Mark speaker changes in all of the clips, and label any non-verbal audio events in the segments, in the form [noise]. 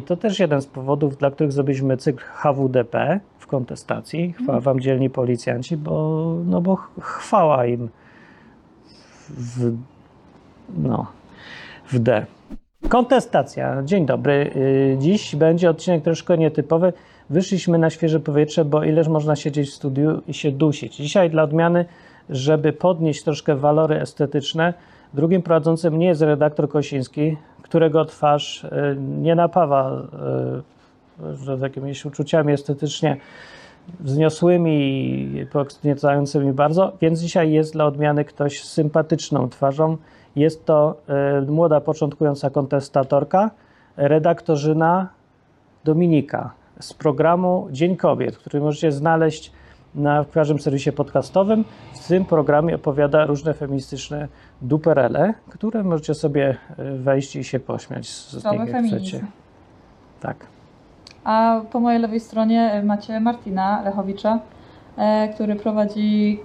Speaker 1: I to też jeden z powodów, dla których zrobiliśmy cykl HWDP w kontestacji. Chwała
Speaker 2: Mhm.
Speaker 1: wam dzielni policjanci, bo, no bo ch- chwała im w, no, w D. Kontestacja. Dzień dobry. Yy, Dziś będzie odcinek troszkę nietypowy. Wyszliśmy na świeże powietrze, bo ileż można siedzieć w studiu i się dusić. Dzisiaj dla odmiany, żeby podnieść troszkę walory estetyczne, drugim prowadzącym nie jest redaktor Kosiński, którego twarz yy, nie napawa yy, że jakimiś uczuciami estetycznie wzniosłymi i podniecającymi bardzo, więc dzisiaj jest dla odmiany ktoś z sympatyczną twarzą. Jest to e, młoda, początkująca kontestatorka, redaktorzyna Dominika z programu Dzień Kobiet, który możecie znaleźć na, każdym serwisie podcastowym. W tym programie opowiada różne feministyczne duperele, które możecie sobie e, wejść i się pośmiać z, z nich, jak chcecie. Tak.
Speaker 2: A po mojej lewej stronie e, macie Martina Lechowicza, e, który prowadzi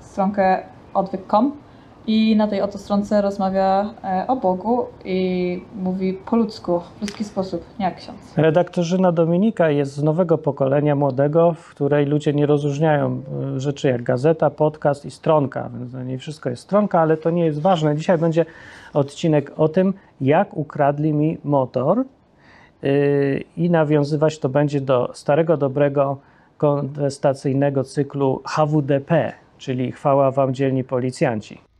Speaker 2: stronkę odwyk.com i na tej oto stronce rozmawia e, o Bogu i mówi po ludzku, w ludzki sposób, nie jak ksiądz.
Speaker 1: Redaktorzyna Dominika jest z nowego pokolenia młodego, w której ludzie nie rozróżniają y, rzeczy jak gazeta, podcast i stronka. Więc dla niej wszystko jest stronka, ale to nie jest ważne. Dzisiaj będzie odcinek o tym, jak ukradli mi motor yy, i nawiązywać to będzie do starego, dobrego kontestacyjnego cyklu HWDP, czyli Chwała Wam Dzielni Policjanci.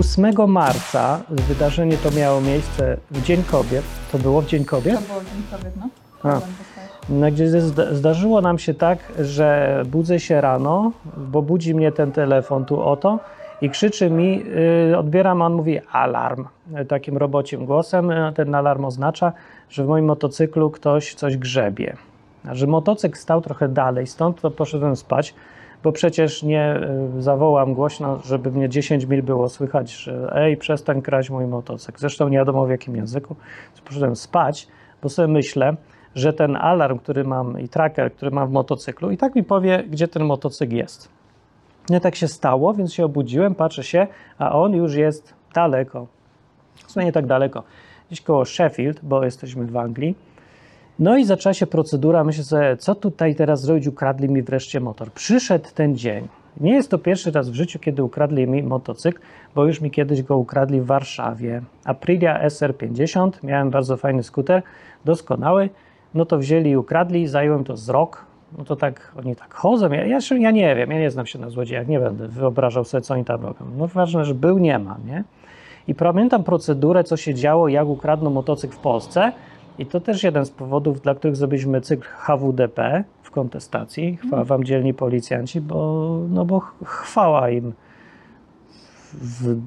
Speaker 1: 8 marca wydarzenie to miało miejsce w Dzień Kobiet. To było w Dzień Kobiet?
Speaker 2: To było Dzień Kobiet, no.
Speaker 1: A. No, gdzie zda- zdarzyło nam się tak, że budzę się rano, bo budzi mnie ten telefon tu oto i krzyczy mi, y, odbieram, a on mówi alarm, takim robocim głosem. Y, Ten alarm oznacza, że w moim motocyklu ktoś coś grzebie. A że motocykl stał trochę dalej, stąd to poszedłem spać, bo przecież nie y, zawołam głośno, żeby mnie 10 mil było słychać, że ej, przestań kraść mój motocykl. Zresztą nie wiadomo w jakim języku. Poszedłem spać, bo sobie myślę, że ten alarm, który mam i tracker, który mam w motocyklu, i tak mi powie, gdzie ten motocykl jest. Nie tak się stało, więc się obudziłem, patrzę się, a on już jest daleko. W sumie nie tak daleko. Gdzieś koło Sheffield, bo jesteśmy w Anglii. No i zaczęła się procedura. Myślę sobie, co tutaj teraz zrobić? Ukradli mi wreszcie motor. Przyszedł ten dzień. Nie jest to pierwszy raz w życiu, kiedy ukradli mi motocykl, bo już mi kiedyś go ukradli w Warszawie. Aprilia SR50, miałem bardzo fajny skuter, doskonały. No to wzięli i ukradli, zająłem to z rok. No to tak, oni tak chodzą. Ja, ja, ja nie wiem, ja nie znam się na złodziejach, nie będę wyobrażał sobie, co oni tam robią. No ważne, że był, nie ma, nie? I pamiętam procedurę, co się działo, jak ukradną motocykl w Polsce. I to też jeden z powodów, dla których zrobiliśmy cykl HWDP w kontestacji. Chwała wam dzielni policjanci, bo, no bo ch- chwała im w,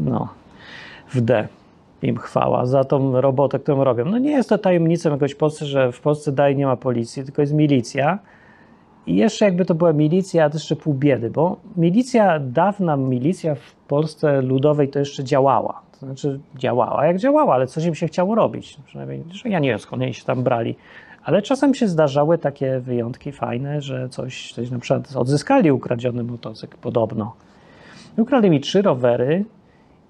Speaker 1: no, w D im chwała za tą robotę, którą robią. No nie jest to tajemnicą jakoś w Polsce, że w Polsce dalej nie ma policji, tylko jest milicja. I jeszcze jakby to była milicja, to jeszcze pół biedy, bo milicja, dawna milicja w Polsce ludowej to jeszcze działała. Znaczy działała jak działała, ale coś im się chciało robić. Przynajmniej, że ja nie wiem skąd oni się tam brali. Ale czasem się zdarzały takie wyjątki fajne, że coś, coś na przykład odzyskali ukradziony motocykl, podobno. Ukradli mi trzy rowery,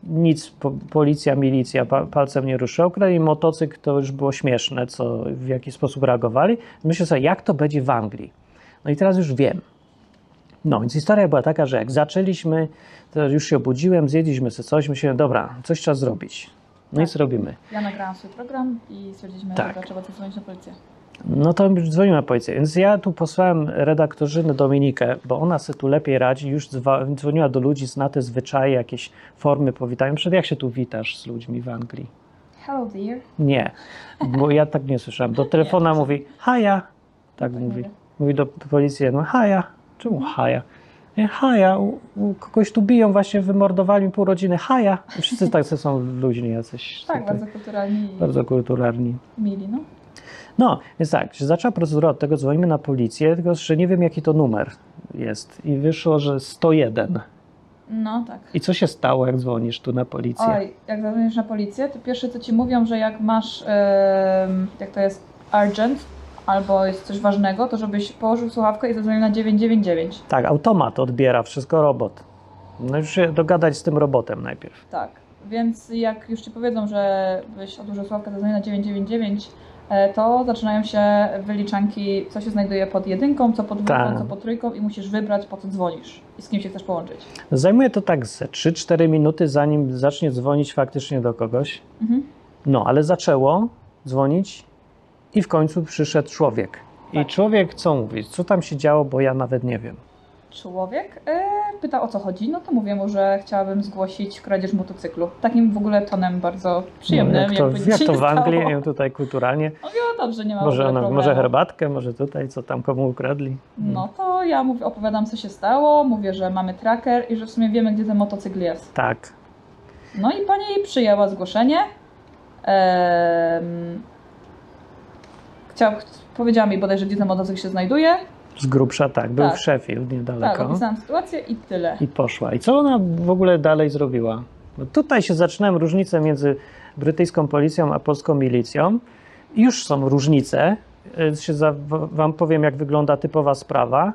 Speaker 1: nic, po, policja, milicja pa, palcem nie ruszyła. Ukradli motocykl, to już było śmieszne, co, w jaki sposób reagowali. Myślę sobie, jak to będzie w Anglii. No i teraz już wiem. No, więc historia była taka, że jak zaczęliśmy, to już się obudziłem, zjedliśmy sobie coś, myślałem, dobra, coś trzeba zrobić. No i co robimy?
Speaker 2: Ja nagrałam swój program i stwierdziliśmy,
Speaker 1: Tak.
Speaker 2: że trzeba zadzwonić na policję.
Speaker 1: No to już dzwonimy na policję. Więc ja tu posłałem redaktorzynę Dominikę, bo ona sobie tu lepiej radzi, już dzwoniła do ludzi, zna te zwyczaje, jakieś formy powitania. Przed jak się tu witasz z ludźmi w Anglii?
Speaker 2: Hello dear.
Speaker 1: Nie, bo ja tak nie słyszałem. Do [laughs] telefona mówi haja, tak
Speaker 2: Tak
Speaker 1: mówi.
Speaker 2: mówię.
Speaker 1: Mówi do policji, no haja. Czemu haja? Haja, u, u kogoś tu biją, właśnie wymordowali mi pół rodziny, haja. Wszyscy tak są ludźmi jacyś
Speaker 2: Tak,
Speaker 1: tutaj,
Speaker 2: bardzo kulturalni
Speaker 1: bardzo kulturalni.
Speaker 2: mili, no.
Speaker 1: No, więc tak, się zaczęła procedura od tego, dzwonimy na policję, tylko że nie wiem jaki to numer jest. I wyszło, że 101.
Speaker 2: No tak.
Speaker 1: I co się stało, jak dzwonisz tu na policję?
Speaker 2: Oj, jak zadzwonisz na policję, to pierwsze co ci mówią, że jak masz, em, jak to jest urgent, albo jest coś ważnego, to żebyś położył słuchawkę i zadzwonił na 999.
Speaker 1: Tak, automat odbiera, wszystko robot. No już się dogadać z tym robotem najpierw.
Speaker 2: Tak, więc jak już Ci powiedzą, że byś odłożył sławkę zadzwoni na 999, e, to zaczynają się wyliczanki, co się znajduje pod jedynką, co pod dwójką,
Speaker 1: Tak.
Speaker 2: co pod trójką i musisz wybrać, po co dzwonisz i z kim się chcesz połączyć.
Speaker 1: Zajmuje to tak ze 3-4 minuty, zanim zacznie dzwonić faktycznie do kogoś.
Speaker 2: Mhm.
Speaker 1: No, ale zaczęło dzwonić i w końcu przyszedł człowiek. I
Speaker 2: Tak.
Speaker 1: człowiek co mówi? Co tam się działo, bo ja nawet nie wiem.
Speaker 2: Człowiek e, pyta o co chodzi, no to mówię mu, że chciałabym zgłosić kradzież motocyklu. Takim w ogóle tonem bardzo przyjemnym.
Speaker 1: No, jak to, jak to w Anglii,
Speaker 2: stało.
Speaker 1: tutaj kulturalnie.
Speaker 2: No ja dobrze, nie ma
Speaker 1: Może, może herbatkę, może tutaj, co tam komu ukradli.
Speaker 2: No to ja mówię, opowiadam co się stało, mówię, że mamy tracker i że w sumie wiemy, gdzie ten motocykl jest.
Speaker 1: Tak.
Speaker 2: No i pani przyjęła zgłoszenie. Ehm, chciał, powiedziała mi bodajże, gdzie ten motocykl się znajduje.
Speaker 1: Z grubsza tak, był
Speaker 2: Tak.
Speaker 1: w Sheffield
Speaker 2: Tak,
Speaker 1: niedaleko.
Speaker 2: opisałam sytuację i tyle.
Speaker 1: I poszła. I co ona w ogóle dalej zrobiła? No tutaj się zaczynają różnice między brytyjską policją a polską milicją. Już są różnice. Y, wam powiem, jak wygląda typowa sprawa.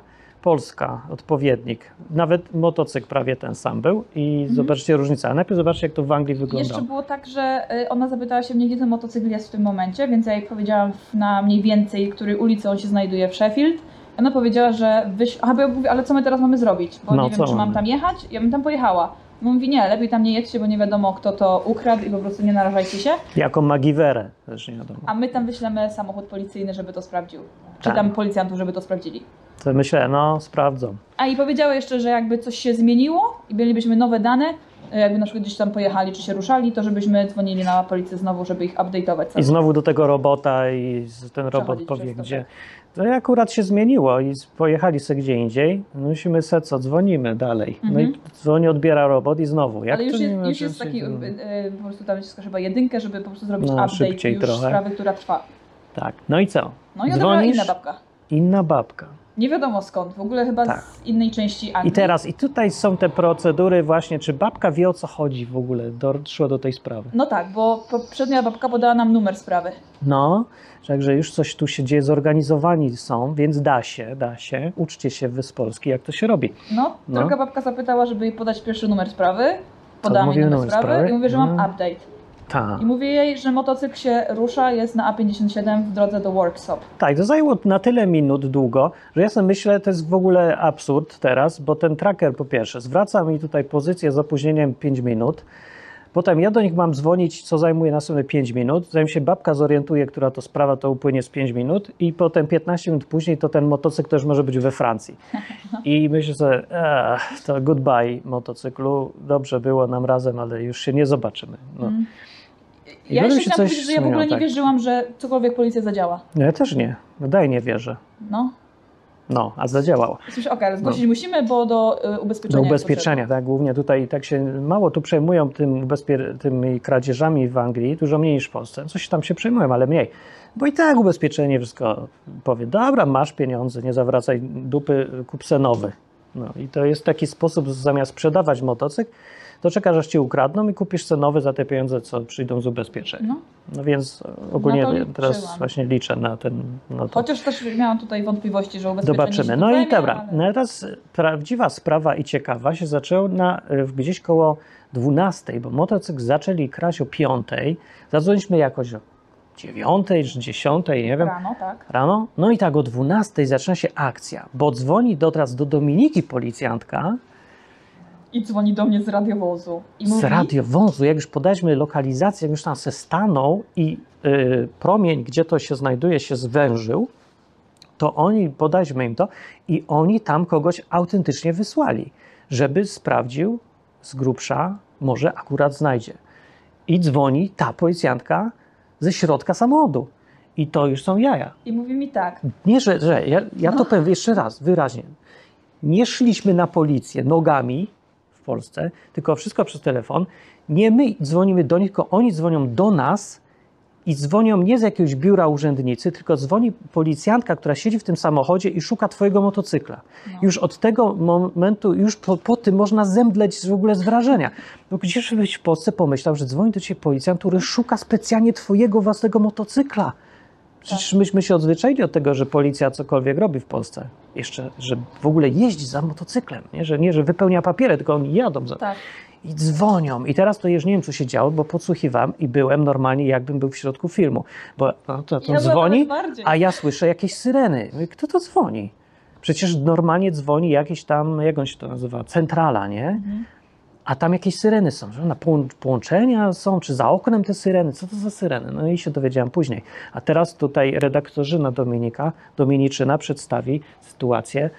Speaker 1: Polska, odpowiednik. Nawet motocykl prawie ten sam był. I
Speaker 2: Mhm.
Speaker 1: zobaczcie różnicę. A najpierw zobaczcie, jak to w Anglii
Speaker 2: Jeszcze
Speaker 1: wyglądało.
Speaker 2: było tak, że y, ona zapytała się mnie, gdzie ten motocykl jest w tym momencie, więc ja jej powiedziałam na mniej więcej, której ulicy on się znajduje w Sheffield. Ona powiedziała, że wyś... Aha, bo ja mówię, ale co my teraz mamy zrobić? Bo
Speaker 1: No,
Speaker 2: nie wiem, czy mam tam jechać. Ja bym tam pojechała. Mówi, nie, lepiej tam nie jedźcie, bo nie wiadomo, kto to ukradł i po prostu nie narażajcie się.
Speaker 1: Jaką Magiwerę, też nie wiadomo.
Speaker 2: A my tam wyślemy samochód policyjny, żeby to sprawdził. Czy
Speaker 1: Tak.
Speaker 2: tam policjantów, żeby to sprawdzili.
Speaker 1: To myślę, no sprawdzą.
Speaker 2: A i powiedziała jeszcze, że jakby coś się zmieniło i mielibyśmy nowe dane, jakby na przykład gdzieś tam pojechali czy się ruszali, to żebyśmy dzwonili na policję znowu, żeby ich update'ować.
Speaker 1: I znowu do tego robota i ten robot powie
Speaker 2: to,
Speaker 1: gdzie.
Speaker 2: tak.
Speaker 1: To akurat się zmieniło i pojechali se gdzie indziej. Musimy se co, dzwonimy dalej. No
Speaker 2: Mhm.
Speaker 1: i dzwoni, odbiera robot i znowu. Jak
Speaker 2: Ale już jest, już jest
Speaker 1: się
Speaker 2: taki,
Speaker 1: dzieje?
Speaker 2: e, e, po prostu tam jest chyba jedynkę, żeby po prostu zrobić
Speaker 1: No,
Speaker 2: update
Speaker 1: szybciej
Speaker 2: już
Speaker 1: trochę.
Speaker 2: sprawy, która trwa.
Speaker 1: Tak. No i co?
Speaker 2: No i odebrała
Speaker 1: Dzwonisz?
Speaker 2: inna babka.
Speaker 1: Inna babka.
Speaker 2: Nie wiadomo skąd, w ogóle chyba
Speaker 1: Tak.
Speaker 2: z innej części Anglii.
Speaker 1: I teraz, i tutaj są te procedury właśnie, czy babka wie o co chodzi w ogóle, doszło do tej sprawy.
Speaker 2: No tak, bo poprzednia babka podała nam numer sprawy.
Speaker 1: No, także już coś tu się dzieje, zorganizowani są, więc da się, da się. Uczcie się wy z Polski, jak to się robi.
Speaker 2: No,
Speaker 1: No.
Speaker 2: druga babka zapytała, żeby jej podać pierwszy numer sprawy. Podała mi numer,
Speaker 1: numer
Speaker 2: sprawy,
Speaker 1: sprawy?
Speaker 2: i mówię, że mam
Speaker 1: No.
Speaker 2: update.
Speaker 1: Tak.
Speaker 2: I mówię jej, że motocykl się rusza, jest na A57 w drodze do workshop.
Speaker 1: Tak, to zajęło na tyle minut długo, że ja sobie myślę, to jest w ogóle absurd teraz, bo ten tracker po pierwsze zwraca mi tutaj pozycję z opóźnieniem 5 minut, potem ja do nich mam dzwonić, co zajmuje następne 5 minut, zanim się babka zorientuje, która to sprawa, to upłynie z 5 minut i potem 15 minut później to ten motocykl też może być we Francji. I myślę sobie, "Ech, to goodbye motocyklu, dobrze było nam razem, ale już się nie zobaczymy. No.
Speaker 2: Mm.
Speaker 1: I
Speaker 2: Ja jeszcze chciałam powiedzieć, że ja w ogóle nie
Speaker 1: tak.
Speaker 2: wierzyłam, że cokolwiek policja zadziała.
Speaker 1: No ja też nie, daj nie wierzę.
Speaker 2: No.
Speaker 1: No, a zadziałało.
Speaker 2: Słyszę, okej, ale zgłosić musimy, bo do y, ubezpieczenia
Speaker 1: Do ubezpieczenia, tak, głównie tutaj tak się mało tu przejmują tym tymi kradzieżami w Anglii, dużo mniej niż w Polsce. Coś tam się przejmują, ale mniej. Bo i tak ubezpieczenie wszystko powie, dobra, masz pieniądze, nie zawracaj dupy, kup se nowy. No i to jest taki sposób, zamiast sprzedawać motocykl, to czekasz, aż ci ukradną i kupisz se nowy za te pieniądze, co przyjdą z ubezpieczenia.
Speaker 2: No.
Speaker 1: No więc ogólnie
Speaker 2: No
Speaker 1: teraz właśnie liczę na ten. To
Speaker 2: Chociaż też miałam tutaj wątpliwości, że ubezpieczenie
Speaker 1: Zobaczymy. No i dobra.
Speaker 2: ale-
Speaker 1: No teraz prawdziwa sprawa i ciekawa się zaczęła na, gdzieś koło 12, bo motocykl zaczęli kraść o 5. Zadzwoniliśmy jakoś o 9 czy 10, nie wiem.
Speaker 2: Rano, tak.
Speaker 1: Rano. No i tak o 12 zaczyna się akcja, bo dzwoni do, teraz do Dominiki policjantka
Speaker 2: I dzwoni do mnie z radiowozu. I mówi,
Speaker 1: z radiowozu. Jak już podaliśmy lokalizację, jak już tam se stanął i y, promień, gdzie to się znajduje, się zwężył, to oni, podaliśmy im to i oni tam kogoś autentycznie wysłali, żeby sprawdził z grubsza, może akurat znajdzie. I dzwoni ta policjantka ze środka samochodu. I to już są jaja.
Speaker 2: I mówi mi tak,
Speaker 1: Nie, że, że ja, ja to powiem jeszcze raz, wyraźnie. Nie szliśmy na policję nogami Polsce, tylko wszystko przez telefon. Nie my dzwonimy do nich, tylko oni dzwonią do nas i dzwonią nie z jakiegoś biura urzędnicy, tylko dzwoni policjantka, która siedzi w tym samochodzie i szuka twojego motocykla.
Speaker 2: No.
Speaker 1: Już od tego momentu, już po, po tym można zemdleć w ogóle z wrażenia. Bo gdzież byś w Polsce pomyślał, że dzwoni do ciebie policjant, który szuka specjalnie twojego własnego motocykla? Przecież myśmy się odzwyczaili od tego, że policja cokolwiek robi w Polsce. Jeszcze, że w ogóle jeździ za motocyklem, nie, że, nie, że wypełnia papiery, tylko oni jadą za,
Speaker 2: Tak.
Speaker 1: i dzwonią. I teraz to już nie wiem, co się działo, bo podsłuchiwałem i byłem normalnie, jakbym był w środku filmu. Bo no, to, to
Speaker 2: Ja
Speaker 1: dzwoni, a ja słyszę jakieś syreny. Mówię, Kto to dzwoni? Przecież normalnie dzwoni jakieś tam, jak on się to nazywa, centrala, nie?
Speaker 2: Mhm.
Speaker 1: A tam jakieś syreny są, że na połą- połączenia są, czy za oknem te syreny, co to za syreny? No i się dowiedziałem później. A teraz tutaj redaktorzyna Dominika, Dominiczyna przedstawi sytuację,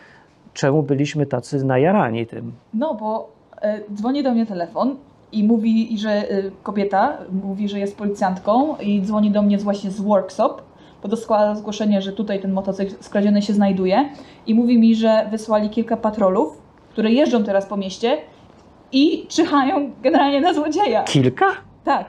Speaker 1: czemu byliśmy tacy najarani tym.
Speaker 2: No, bo e, dzwoni do mnie telefon i mówi, i że e, kobieta mówi, że jest policjantką i dzwoni do mnie właśnie z workshop, bo doskłada zgłoszenie, że tutaj ten motocykl skradziony się znajduje i mówi mi, że wysłali kilka patrolów, które jeżdżą teraz po mieście i czyhają generalnie na złodzieja.
Speaker 1: Kilka?
Speaker 2: Tak.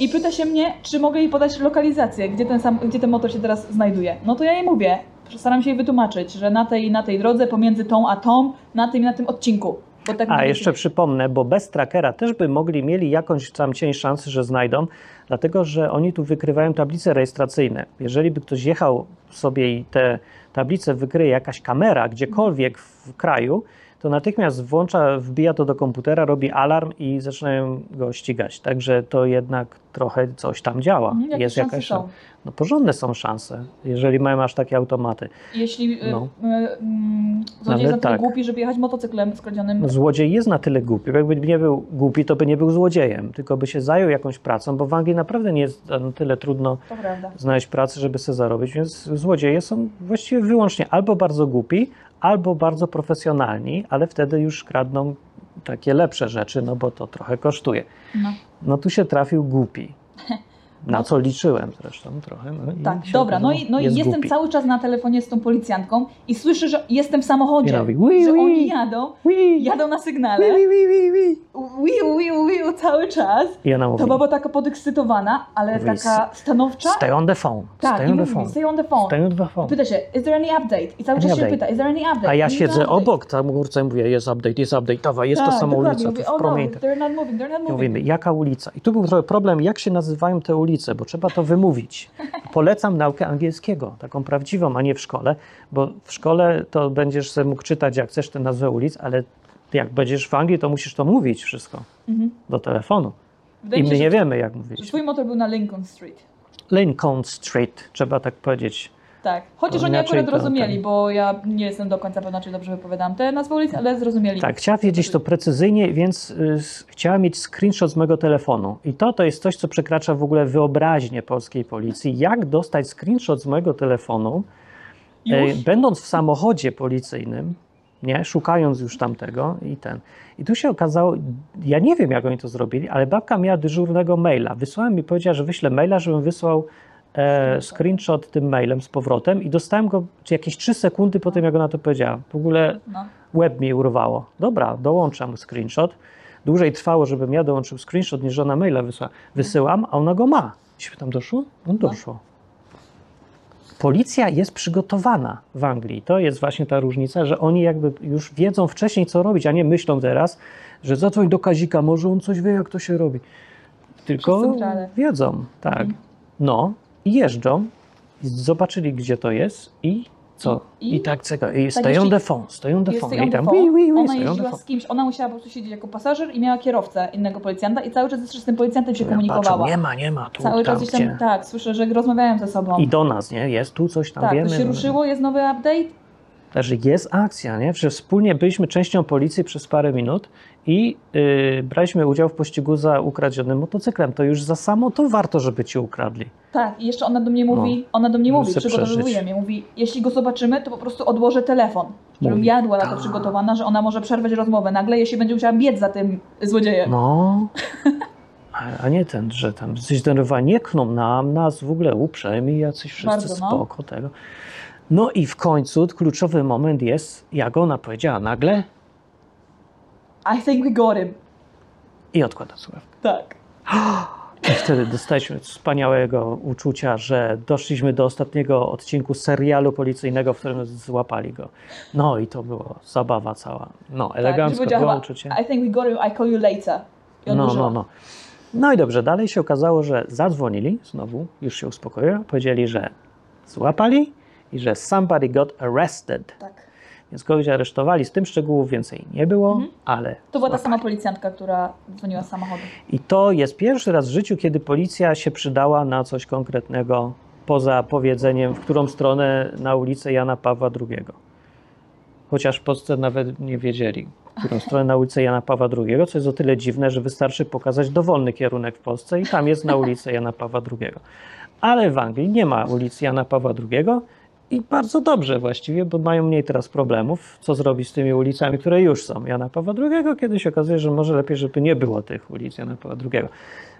Speaker 2: I pyta się mnie, czy mogę jej podać lokalizację, gdzie ten, sam, gdzie ten motor się teraz znajduje. No to ja jej mówię, staram się jej wytłumaczyć, że na tej na tej drodze, pomiędzy tą a tą, na tym i na tym odcinku. Tak
Speaker 1: A jeszcze przypomnę, bo bez trackera też by mogli mieli jakąś tam cień szansy, że znajdą, dlatego że oni tu wykrywają tablice rejestracyjne. Jeżeli by ktoś jechał sobie i te tablice wykryje jakaś kamera gdziekolwiek w kraju, to natychmiast włącza, wbija to do komputera, robi alarm i zaczynają go ścigać. Także to jednak trochę coś tam działa.
Speaker 2: Mhm, jakieś
Speaker 1: Jest jakaś
Speaker 2: są.
Speaker 1: No porządne są szanse, jeżeli mają aż takie automaty.
Speaker 2: Jeśli y,
Speaker 1: No.
Speaker 2: y, mm, złodziej jest na tyle
Speaker 1: tak.
Speaker 2: głupi, żeby jechać motocyklem skradzionym,
Speaker 1: No, złodziej jest na tyle głupi, jakby nie był głupi, to by nie był złodziejem, tylko by się zajął jakąś pracą, bo w Anglii naprawdę nie jest na tyle trudno znaleźć pracy, żeby sobie zarobić, więc złodzieje są właściwie wyłącznie albo bardzo głupi, albo bardzo profesjonalni, ale wtedy już kradną takie lepsze rzeczy, no bo to trochę kosztuje.
Speaker 2: No.
Speaker 1: No tu się trafił głupi. [laughs] Na
Speaker 2: No.
Speaker 1: co liczyłem zresztą trochę. No
Speaker 2: Tak,
Speaker 1: się
Speaker 2: dobra, no i, no i
Speaker 1: jest
Speaker 2: jestem
Speaker 1: głupi.
Speaker 2: cały czas na telefonie z tą policjantką i słyszę, że jestem w samochodzie,
Speaker 1: I robi
Speaker 2: że oni jadą, jadą na sygnale,
Speaker 1: ui, ui.
Speaker 2: wiu, wiu, wiu, cały czas.
Speaker 1: I ona mówi,
Speaker 2: To baba taka podekscytowana, ale
Speaker 1: Mówi,
Speaker 2: taka stanowcza.
Speaker 1: stay on the phone,
Speaker 2: Tak,
Speaker 1: stay on the phone,
Speaker 2: stay on the phone.
Speaker 1: stay on the phone.
Speaker 2: Pyta się, is there any update? I cały
Speaker 1: Any
Speaker 2: czas się
Speaker 1: update?
Speaker 2: pyta, is there any update?
Speaker 1: A ja
Speaker 2: Any
Speaker 1: siedzę
Speaker 2: update?
Speaker 1: obok tam górce mówię, jest update, jest update, dawaj, jest ta
Speaker 2: Tak,
Speaker 1: sama
Speaker 2: dokładnie.
Speaker 1: ulica, to
Speaker 2: oh
Speaker 1: w
Speaker 2: no,
Speaker 1: promieniu.
Speaker 2: they're not moving, they're not moving.
Speaker 1: mówimy, jaka ulica? I tu był trochę problem, jak się nazywają te ulice, bo trzeba to wymówić. Polecam naukę angielskiego, taką prawdziwą, a nie w szkole, bo w szkole to będziesz sobie mógł czytać, jak chcesz tę nazwę ulic, ale jak będziesz w Anglii, to musisz to mówić wszystko
Speaker 2: Mhm.
Speaker 1: do telefonu.
Speaker 2: Wydaje
Speaker 1: I my
Speaker 2: się,
Speaker 1: nie wiemy, jak mówić.
Speaker 2: Twój motor był na Lincoln Street.
Speaker 1: Lincoln Street, trzeba tak powiedzieć.
Speaker 2: Tak. Chociaż oni akurat
Speaker 1: to
Speaker 2: rozumieli,
Speaker 1: ten-
Speaker 2: bo ja nie jestem do końca pewna, czy dobrze wypowiadam te nazwy ulic, ale zrozumieli.
Speaker 1: Tak, chciała wiedzieć to precyzyjnie, więc y, chciała mieć screenshot z mojego telefonu. I to, to jest coś, co przekracza w ogóle wyobraźnię polskiej policji. Jak dostać screenshot z mojego telefonu,
Speaker 2: Już?
Speaker 1: będąc w samochodzie policyjnym, nie, szukając już tamtego i ten. I tu się okazało, ja nie wiem, jak oni to zrobili, ale babka miała dyżurnego maila. Wysłałem mi, powiedziała, że wyślę maila, żebym wysłał e, screenshot tym mailem z powrotem i dostałem go jakieś 3 sekundy po tym, jak ona to powiedziała. W ogóle
Speaker 2: No.
Speaker 1: web mi urwało. Dobra, dołączam screenshot. Dłużej trwało, żebym ja dołączył screenshot, niż ona maila wysłała. Wysyłam, a ona go ma. I tam doszło? On
Speaker 2: No.
Speaker 1: doszło. Policja jest przygotowana w Anglii. To jest właśnie ta różnica, że oni jakby już wiedzą wcześniej, co robić, a nie myślą teraz, że zadzwoń do Kazika, może on coś wie, jak to się robi. Tylko wiedzą, tak.
Speaker 2: Mhm.
Speaker 1: No jeżdżą, zobaczyli, gdzie to jest i co?
Speaker 2: I-
Speaker 1: I, tak czeka. I
Speaker 2: tak
Speaker 1: stay on
Speaker 2: jeśli-
Speaker 1: the phone, stay on the
Speaker 2: Jest
Speaker 1: phone.
Speaker 2: stay on
Speaker 1: I tam wi, wi, wi,
Speaker 2: Ona jeździła z kimś, ona musiała po prostu siedzieć jako pasażer i miała kierowcę innego policjanta i cały czas z tym policjantem się
Speaker 1: Ja
Speaker 2: komunikowała.
Speaker 1: patrzę, nie ma, nie ma, tu,
Speaker 2: Cały
Speaker 1: tam,
Speaker 2: czas gdzieś tam,
Speaker 1: gdzie.
Speaker 2: tak, słyszę, że rozmawiają ze sobą.
Speaker 1: I do nas, nie? Jest tu coś tam,
Speaker 2: tak,
Speaker 1: wiemy.
Speaker 2: to się
Speaker 1: no.
Speaker 2: ruszyło, jest nowy update.
Speaker 1: Także jest akcja, nie? Że wspólnie byliśmy częścią policji przez parę minut i yy, braliśmy udział w pościgu za ukradzionym motocyklem. To już za samo to warto, żeby ci ukradli.
Speaker 2: Tak, i jeszcze ona do mnie mówi, ona do mnie mówi, przygotowuje
Speaker 1: przeżyć.
Speaker 2: mnie, mówi, jeśli go zobaczymy, to po prostu odłożę telefon. Żebym
Speaker 1: Mówi.
Speaker 2: ja była na to przygotowana, że ona może przerwać rozmowę nagle, jeśli będzie musiała biec za tym złodziejem.
Speaker 1: No. A, nie ten, że tam coś zdenerwowani, nie kną nam, nas w ogóle uprzejmi, jacyś wszyscy
Speaker 2: Bardzo, no.
Speaker 1: spoko tego. No i w końcu kluczowy moment jest, jak ona powiedziała nagle
Speaker 2: I think we got him.
Speaker 1: i odkłada słuchawkę.
Speaker 2: Tak.
Speaker 1: I wtedy dostaliśmy wspaniałego uczucia, że doszliśmy do ostatniego odcinku serialu policyjnego, w którym złapali go. No i to było zabawa cała. No,
Speaker 2: tak.
Speaker 1: elegancko
Speaker 2: powiedziała
Speaker 1: było uczucie.
Speaker 2: I think we got him, I call you later. I
Speaker 1: No, no, no. No i dobrze, dalej się okazało, że zadzwonili, znowu już się uspokoiłem, powiedzieli, że złapali i że somebody got arrested.
Speaker 2: Tak.
Speaker 1: Więc kogoś aresztowali, z tym szczegółów więcej nie było,
Speaker 2: Mhm.
Speaker 1: ale
Speaker 2: To była ta sama policjantka, która dzwoniła z samochodu.
Speaker 1: I to jest pierwszy raz w życiu, kiedy policja się przydała na coś konkretnego, poza powiedzeniem, w którą stronę na ulicę Jana Pawła II. Chociaż w Polsce nawet nie wiedzieli, w którą [laughs] stronę na ulicę Jana Pawła II, co jest o tyle dziwne, że wystarczy pokazać dowolny kierunek w Polsce i tam jest na ulicę Jana Pawła II. Ale w Anglii nie ma ulicy Jana Pawła II i bardzo dobrze właściwie, bo mają mniej teraz problemów, co zrobić z tymi ulicami, które już są Jana Pawła II, kiedy się okazuje, że może lepiej, żeby nie było tych ulic Jana Pawła II.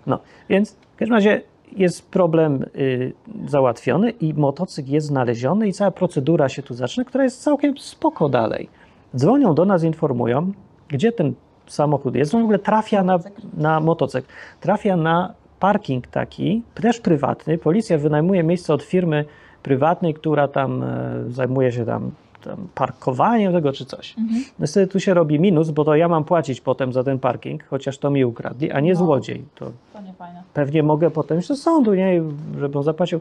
Speaker 1: No, więc w każdym razie jest problem y, załatwiony i motocykl jest znaleziony i cała procedura się tu zaczyna, która jest całkiem spoko dalej. Dzwonią do nas, informują, gdzie ten samochód jest. On w ogóle trafia na, na motocykl, trafia na parking taki, też prywatny. Policja wynajmuje miejsce od firmy prywatnej, która tam e, zajmuje się tam, tam parkowaniem tego czy coś.
Speaker 2: Mhm.
Speaker 1: Niestety tu się robi minus, bo to ja mam płacić potem za ten parking, chociaż to mi ukradli, a nie
Speaker 2: No.
Speaker 1: złodziej. To
Speaker 2: To nie
Speaker 1: pewnie mogę potem iść do sądu, nie, żeby on zapłacił.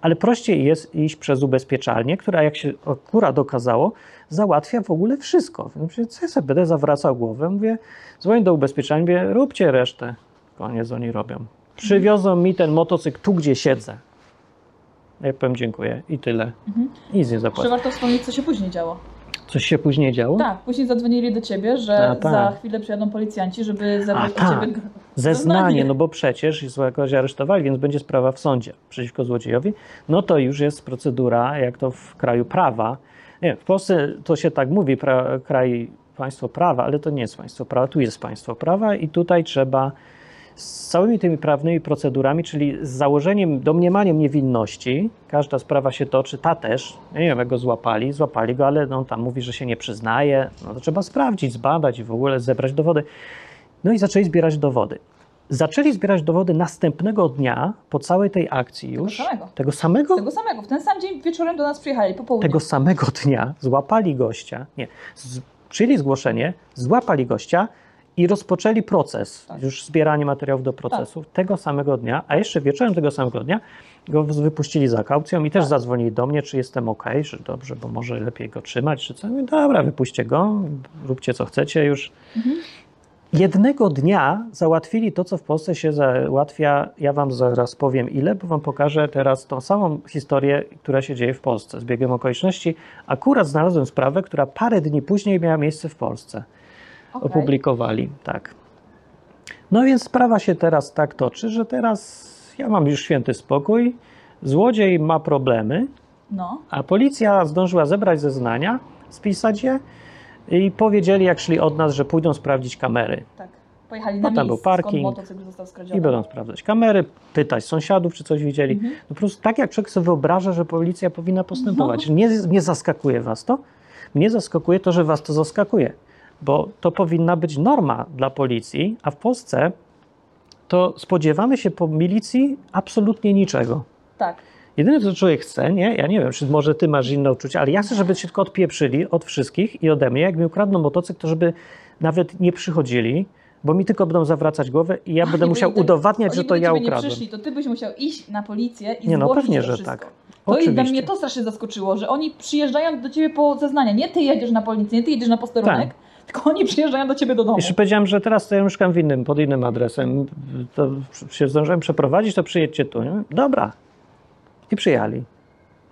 Speaker 1: Ale prościej jest iść przez ubezpieczalnię, która jak się akurat okazało, załatwia w ogóle wszystko. Więc mówię, co ja sobie będę zawracał głowę, mówię, dzwonię do ubezpieczalni, mówię, róbcie resztę. Koniec oni robią. Przywiozą mi ten motocykl tu, gdzie siedzę. Ja powiem dziękuję i tyle.
Speaker 2: Mhm.
Speaker 1: Nic nie
Speaker 2: Jeszcze
Speaker 1: zapłacę.
Speaker 2: warto wspomnieć, co się później działo.
Speaker 1: Coś się później działo?
Speaker 2: Tak, później zadzwonili do ciebie, że
Speaker 1: A, tak.
Speaker 2: za chwilę przyjadą policjanci, żeby zebrać
Speaker 1: A,
Speaker 2: od
Speaker 1: tak.
Speaker 2: ciebie g-
Speaker 1: Zeznanie, no bo przecież kogoś aresztowali, więc będzie sprawa w sądzie przeciwko złodziejowi. No to już jest procedura, jak to w kraju prawa. Nie, w Polsce to się tak mówi, pra, kraj, państwo prawa, ale to nie jest państwo prawa, tu jest państwo prawa i tutaj trzeba z całymi tymi prawnymi procedurami, czyli z założeniem, domniemaniem niewinności, każda sprawa się toczy, ta też, ja nie wiem jak go złapali, złapali go, ale on tam mówi, że się nie przyznaje, no to trzeba sprawdzić, zbadać i w ogóle zebrać dowody. No i zaczęli zbierać dowody. Zaczęli zbierać dowody następnego dnia po całej tej akcji już.
Speaker 2: samego.
Speaker 1: Tego samego?
Speaker 2: Tego samego. W ten sam dzień wieczorem do nas przyjechali, po południu.
Speaker 1: tego samego dnia złapali gościa, nie, z, przyjęli zgłoszenie, złapali gościa i rozpoczęli proces,
Speaker 2: Tak.
Speaker 1: już zbieranie materiałów do procesu tego samego dnia, a jeszcze wieczorem tego samego dnia go wypuścili za kaucją i też
Speaker 2: Tak.
Speaker 1: zadzwonili do mnie, czy jestem ok, że dobrze, bo może lepiej go trzymać, czy co. Mówię, dobra, wypuśćcie go, róbcie co chcecie już.
Speaker 2: Mhm.
Speaker 1: Jednego dnia załatwili to, co w Polsce się załatwia. Ja Wam zaraz powiem ile, bo Wam pokażę teraz tą samą historię, która się dzieje w Polsce z biegiem okoliczności. Akurat znalazłem sprawę, która parę dni później miała miejsce w Polsce.
Speaker 2: Okej.
Speaker 1: Opublikowali, tak. No więc sprawa się teraz tak toczy, że teraz ja mam już święty spokój. Złodziej ma problemy,
Speaker 2: No,
Speaker 1: a policja zdążyła zebrać zeznania, spisać je i powiedzieli, jak szli od nas, że pójdą sprawdzić kamery.
Speaker 2: tak. Pojechali
Speaker 1: Bo
Speaker 2: na miejsce,
Speaker 1: był parking. I będą sprawdzać kamery, pytać sąsiadów, czy coś widzieli.
Speaker 2: Mhm.
Speaker 1: No po prostu tak jak człowiek sobie wyobraża, że policja powinna postępować. Nie, nie zaskakuje was to? Mnie zaskakuje to, że was to zaskakuje, bo to powinna być norma dla policji, a w Polsce to spodziewamy się po milicji absolutnie niczego.
Speaker 2: Tak.
Speaker 1: Jedyne, co człowiek chce, nie? Ja nie wiem, czy może ty masz inne uczucia, ale ja chcę, żeby się tylko odpieprzyli od wszystkich i ode mnie. Jak mi ukradną motocykl, to żeby nawet nie przychodzili, bo mi tylko będą zawracać głowę i ja będę
Speaker 2: Oni
Speaker 1: musiał udowadniać,
Speaker 2: oni
Speaker 1: że to ja
Speaker 2: ciebie nie
Speaker 1: ukradłem.
Speaker 2: przyszli, to ty byś musiał iść na policję i
Speaker 1: Nie, no pewnie, że
Speaker 2: wszystko.
Speaker 1: tak.
Speaker 2: To i dla
Speaker 1: Oczywiście.
Speaker 2: mnie to strasznie zaskoczyło, że oni przyjeżdżają do ciebie po zeznania. Nie ty jedziesz na policję, nie ty jedziesz na posterunek,
Speaker 1: Tak.
Speaker 2: Tylko oni przyjeżdżają do ciebie do domu.
Speaker 1: Jeszcze powiedziałem, że teraz to ja mieszkam w innym, pod innym adresem. To się zdążyłem przeprowadzić, to przyjedźcie tu. Nie? Dobra. I przyjechali.
Speaker 2: I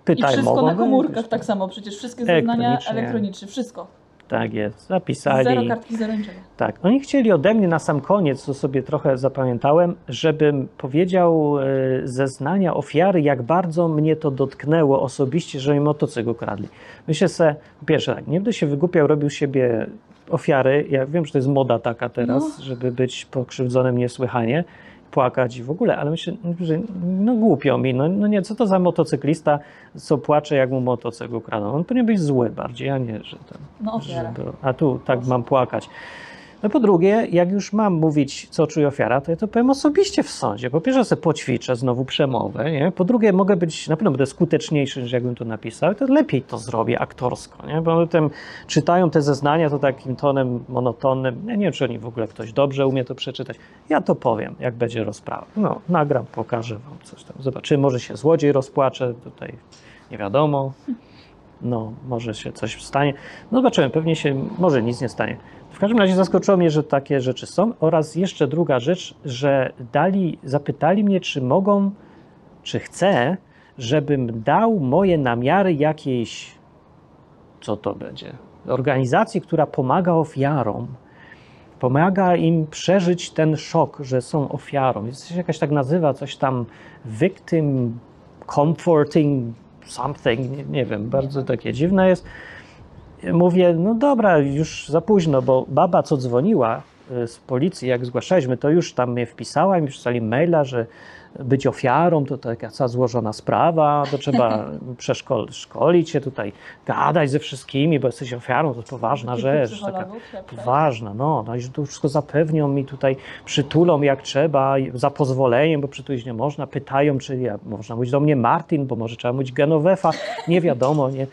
Speaker 1: Pytaj,
Speaker 2: wszystko
Speaker 1: mogą
Speaker 2: na komórkach tak samo, przecież wszystkie zeznania
Speaker 1: elektronicznie,
Speaker 2: wszystko.
Speaker 1: Tak jest, zapisali.
Speaker 2: Zero kartki, zero niczego.
Speaker 1: Tak, oni chcieli ode mnie na sam koniec, co sobie trochę zapamiętałem, żebym powiedział e, zeznania ofiary, jak bardzo mnie to dotknęło osobiście, że mi motocykl kradli. Myślę sobie, po pierwsze tak, nie będę się wygłupiał, robił siebie ofiary. Ja wiem, że to jest moda taka teraz,
Speaker 2: No.
Speaker 1: żeby być pokrzywdzonym niesłychanie, płakać i w ogóle, ale myślę, że no głupio mi, no, no nie, co to za motocyklista, co płacze, jak mu motocykl ukradną. On powinien być zły bardziej, a nie, że ten
Speaker 2: No ofiara.
Speaker 1: żeby, a tu tak mam płakać. No po drugie, jak już mam mówić, co czuje ofiara, to ja to powiem osobiście w sądzie. Po pierwsze, sobie poćwiczę znowu przemowę, nie? Po drugie, mogę być, na pewno będę skuteczniejszy, niż jakbym to napisał, to lepiej to zrobię aktorsko, nie? Bo potem czytają te zeznania to takim tonem monotonnym. Ja nie wiem, czy oni w ogóle ktoś dobrze umie to przeczytać. Ja to powiem, jak będzie rozprawa. No, nagram, pokażę wam coś tam. Zobaczymy, może się złodziej rozpłacze, tutaj nie wiadomo. No, może się coś stanie. No zobaczymy, pewnie się, może nic nie stanie. W każdym razie zaskoczyło mnie, że takie rzeczy są. Oraz jeszcze druga rzecz, że dali, zapytali mnie, czy mogą, czy chcę, żebym dał moje namiary jakiejś, co to będzie, organizacji, która pomaga ofiarom. Pomaga im przeżyć ten szok, że są ofiarą. Jest się jakaś tak nazywa, coś tam victim comforting something, nie, nie wiem, bardzo takie dziwne jest. Mówię, no dobra, już za późno, bo baba, co dzwoniła y, z policji, jak zgłaszaliśmy, to już tam mnie wpisała i mi przysłali maila, że być ofiarą to taka cała złożona sprawa, to trzeba [laughs] przeszkolić się tutaj, gadać ze wszystkimi, bo jesteś ofiarą, to poważna rzecz. Taka,
Speaker 2: psychologów się przejść.
Speaker 1: Ważna, no, no i że to wszystko zapewnią mi tutaj, przytulą jak trzeba, za pozwoleniem, bo przytulić nie można, pytają, czy ja, można mówić do mnie Martin, bo może trzeba mówić Genovefa, nie wiadomo, nie.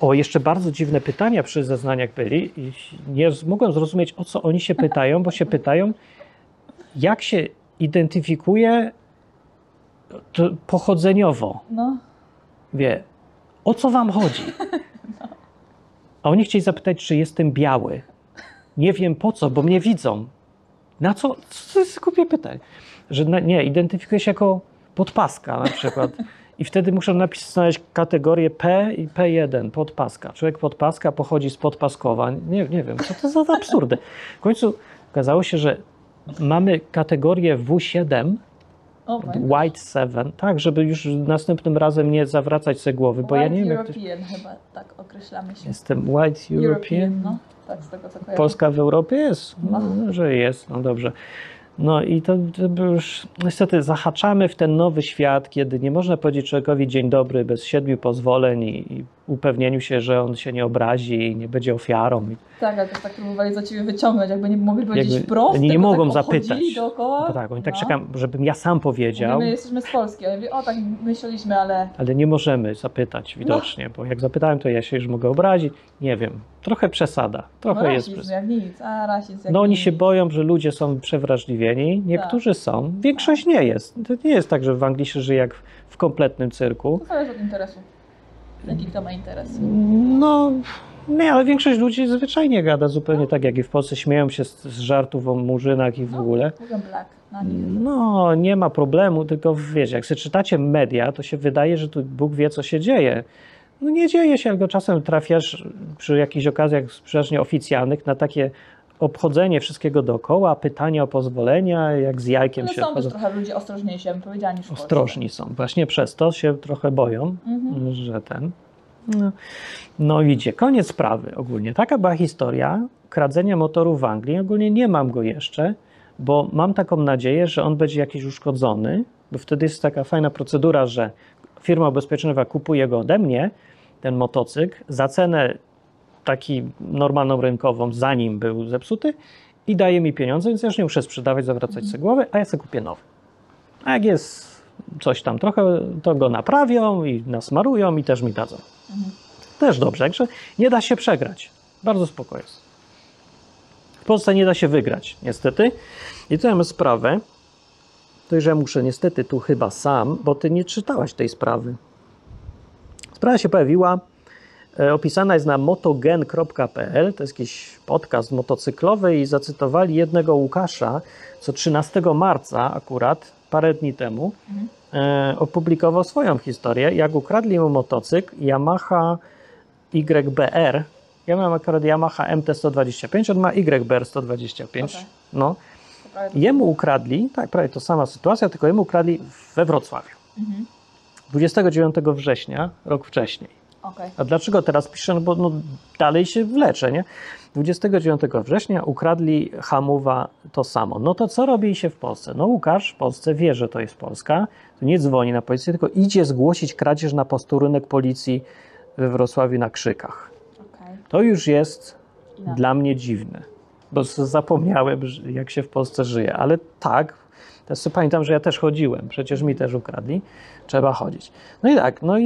Speaker 1: O, jeszcze bardzo dziwne pytania przy zeznaniach byli i nie mogłem zrozumieć, o co oni się pytają, bo się pytają, jak się identyfikuje pochodzeniowo,
Speaker 2: No,
Speaker 1: wie, o co wam chodzi? A oni chcieli zapytać, czy jestem biały. Nie wiem po co, bo mnie widzą. Na co? To jest głupie pytanie. Że na, nie, identyfikuję się jako podpaska na przykład. I wtedy muszę napisać kategorię P i P1, podpaska. Człowiek podpaska pochodzi z podpaskowa. Nie, nie wiem, co to za absurdy. W końcu okazało się, że mamy kategorię W7,
Speaker 2: oh
Speaker 1: White 7, tak, żeby już następnym razem nie zawracać sobie głowy, bo ja nie wiem.
Speaker 2: European chyba tak określamy się.
Speaker 1: Jestem White European.
Speaker 2: no. Tak, z tego co kojarzę.
Speaker 1: Polska w Europie jest? No,
Speaker 2: No.
Speaker 1: że jest, no dobrze. No i to, to już niestety zahaczamy w ten nowy świat, kiedy nie można powiedzieć człowiekowi dzień dobry bez siedmiu pozwoleń i, i upewnieniu się, że on się nie obrazi i nie będzie ofiarą.
Speaker 2: Tak, ale też tak próbowali za ciebie wyciągnąć, jakby nie mogli powiedzieć wprost,
Speaker 1: oni nie mogą
Speaker 2: tak
Speaker 1: zapytać.
Speaker 2: dookoła.
Speaker 1: tak, oni tak
Speaker 2: no.
Speaker 1: czekam, żebym ja sam powiedział,
Speaker 2: Mówimy, jesteśmy z Polski, ale o tak myśleliśmy, ale
Speaker 1: ale nie możemy zapytać widocznie, bo jak zapytałem, to ja się już mogę obrazić. Nie wiem, trochę przesada, trochę
Speaker 2: no,
Speaker 1: jest
Speaker 2: rasizm
Speaker 1: przesada.
Speaker 2: jak nic, a rasizm
Speaker 1: No oni
Speaker 2: nic.
Speaker 1: się boją, że ludzie są przewrażliwieni. Niektórzy są, większość nie jest. To nie jest tak, że w Anglii się żyje jak w kompletnym cyrku.
Speaker 2: To zależy od interesu. Jaki kto ma interes.
Speaker 1: No, nie, ale większość ludzi zwyczajnie gada zupełnie tak jak i w Polsce. Śmieją się z, z żartów o murzynach i w
Speaker 2: No.
Speaker 1: ogóle.
Speaker 2: Mówią black na nich.
Speaker 1: No, nie ma problemu, tylko wiecie, jak sobie czytacie media, to się wydaje, że tu Bóg wie, co się dzieje. No nie dzieje się, tylko czasem trafiasz przy jakichś okazjach sprzecznie oficjalnych na takie obchodzenie wszystkiego dookoła, pytania o pozwolenia, jak z jajkiem
Speaker 2: Ale
Speaker 1: się
Speaker 2: są też trochę ludzie ostrożniejsi, bym powiedziała, niż.
Speaker 1: Ostrożni są. Właśnie przez to się trochę boją,
Speaker 2: Mhm.
Speaker 1: że ten. No, no idzie. Koniec sprawy ogólnie. Taka była historia kradzenia motoru w Anglii. Ogólnie nie mam go jeszcze, bo mam taką nadzieję, że on będzie jakiś uszkodzony, bo wtedy jest taka fajna procedura, że firma ubezpieczeniowa kupuje go ode mnie, ten motocykl, za cenę taki normalną rynkową, zanim był zepsuty i daje mi pieniądze, więc ja już nie muszę sprzedawać, zawracać sobie głowy, a ja sobie kupię nowy. A jak jest coś tam trochę, to go naprawią i nasmarują i też mi dadzą. Też dobrze, także nie da się przegrać. Bardzo spoko jest. W Polsce nie da się wygrać, niestety. I tu mamy sprawę, to że ja muszę niestety tu chyba sam, bo ty nie czytałaś tej sprawy. Sprawa się pojawiła, opisana jest na motogen.pl, to jest jakiś podcast motocyklowy i zacytowali jednego Łukasza, co 13 marca akurat, parę dni temu, e, opublikował swoją historię, jak ukradli mu motocykl Yamaha YBR. Ja mam akurat Yamaha MT-125, on ma YBR 125.
Speaker 2: Okej.
Speaker 1: No. Jemu ukradli, tak, prawie to sama sytuacja, tylko jemu ukradli we Wrocławiu.
Speaker 2: Mhm.
Speaker 1: 29 września, rok wcześniej.
Speaker 2: Okej.
Speaker 1: A dlaczego teraz piszę? No bo no, dalej się wlecze, nie? 29 września ukradli hamuwa to samo. No to co robi się w Polsce? No Łukasz w Polsce wie, że to jest Polska, to nie dzwoni na policję, tylko idzie zgłosić kradzież na posterunek policji we Wrocławiu na Krzykach.
Speaker 2: Okej.
Speaker 1: To już jest
Speaker 2: Inaczej.
Speaker 1: dla mnie dziwne. bo zapomniałem, jak się w Polsce żyje. Ale tak, teraz pamiętam, że ja też chodziłem, przecież mi też ukradli, trzeba chodzić. No i tak, no i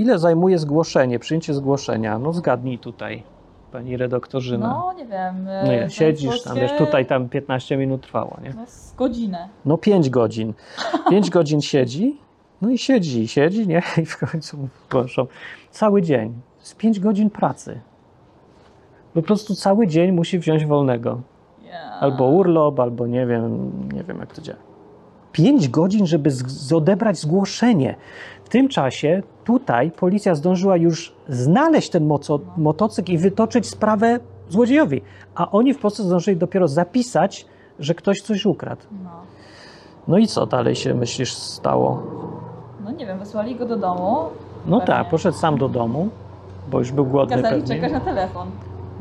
Speaker 1: ile zajmuje zgłoszenie, przyjęcie zgłoszenia? No zgadnij tutaj, pani redaktorzyna.
Speaker 2: No, nie wiem. e,
Speaker 1: No
Speaker 2: zająć
Speaker 1: siedzisz tam, wiesz, tutaj tam 15 minut trwało, nie?
Speaker 2: No, z godzinę.
Speaker 1: No 5 godzin. 5 [laughs] godzin siedzi, no i siedzi, siedzi, nie? I w końcu proszę, cały dzień. Z 5 godzin pracy. Po prostu cały dzień musi wziąć wolnego.
Speaker 2: Ja.
Speaker 1: Albo urlop, albo nie wiem, nie wiem jak to działa. 5 godzin, żeby z- odebrać zgłoszenie. W tym czasie tutaj policja zdążyła już znaleźć ten motocykl i wytoczyć sprawę złodziejowi. A oni w Polsce zdążyli dopiero zapisać, że ktoś coś ukradł.
Speaker 2: No.
Speaker 1: No i co dalej się myślisz stało?
Speaker 2: no nie wiem, wysłali go do domu.
Speaker 1: No
Speaker 2: Pewnie.
Speaker 1: tak, poszedł sam do domu, bo już był głodny
Speaker 2: Kazali
Speaker 1: pewnie.
Speaker 2: czekać na telefon.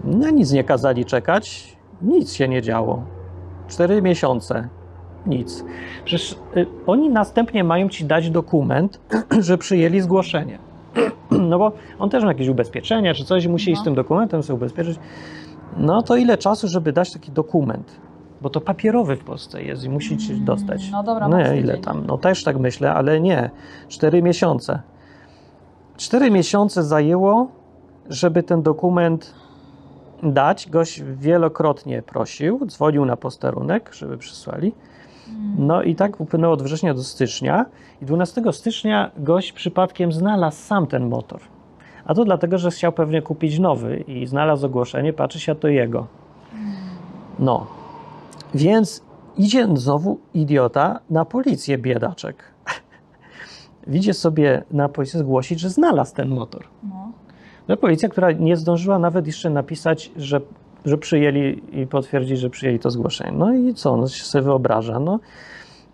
Speaker 1: Na nic nie kazali czekać, nic się nie działo. Cztery miesiące, nic. Przecież y, oni następnie mają ci dać dokument, [clears throat] że przyjęli zgłoszenie. [clears throat] No bo on też ma jakieś ubezpieczenia czy coś, musi iść
Speaker 2: No.
Speaker 1: z tym dokumentem sobie ubezpieczyć. No to ile czasu, żeby dać taki dokument? Bo to papierowy w Polsce jest i musicie
Speaker 2: Mm,
Speaker 1: dostać.
Speaker 2: no dobra,
Speaker 1: No ile tam? No też tak myślę, ale nie. Cztery miesiące. Cztery miesiące zajęło, żeby ten dokument dać. Gość wielokrotnie prosił, dzwonił na posterunek, żeby przysłali.
Speaker 2: Mm.
Speaker 1: No i tak upłynęło od września do stycznia. I 12 stycznia gość przypadkiem znalazł sam ten motor. A to dlatego, że chciał pewnie kupić nowy i znalazł ogłoszenie, patrzy się, a to jego. No. Więc idzie znowu idiota na policję, biedaczek. [laughs] Idzie sobie na policję zgłosić, że znalazł ten motor.
Speaker 2: No.
Speaker 1: No, policja, która nie zdążyła nawet jeszcze napisać, że, że przyjęli i potwierdzić, że przyjęli to zgłoszenie. No i co, no się sobie wyobraża. No,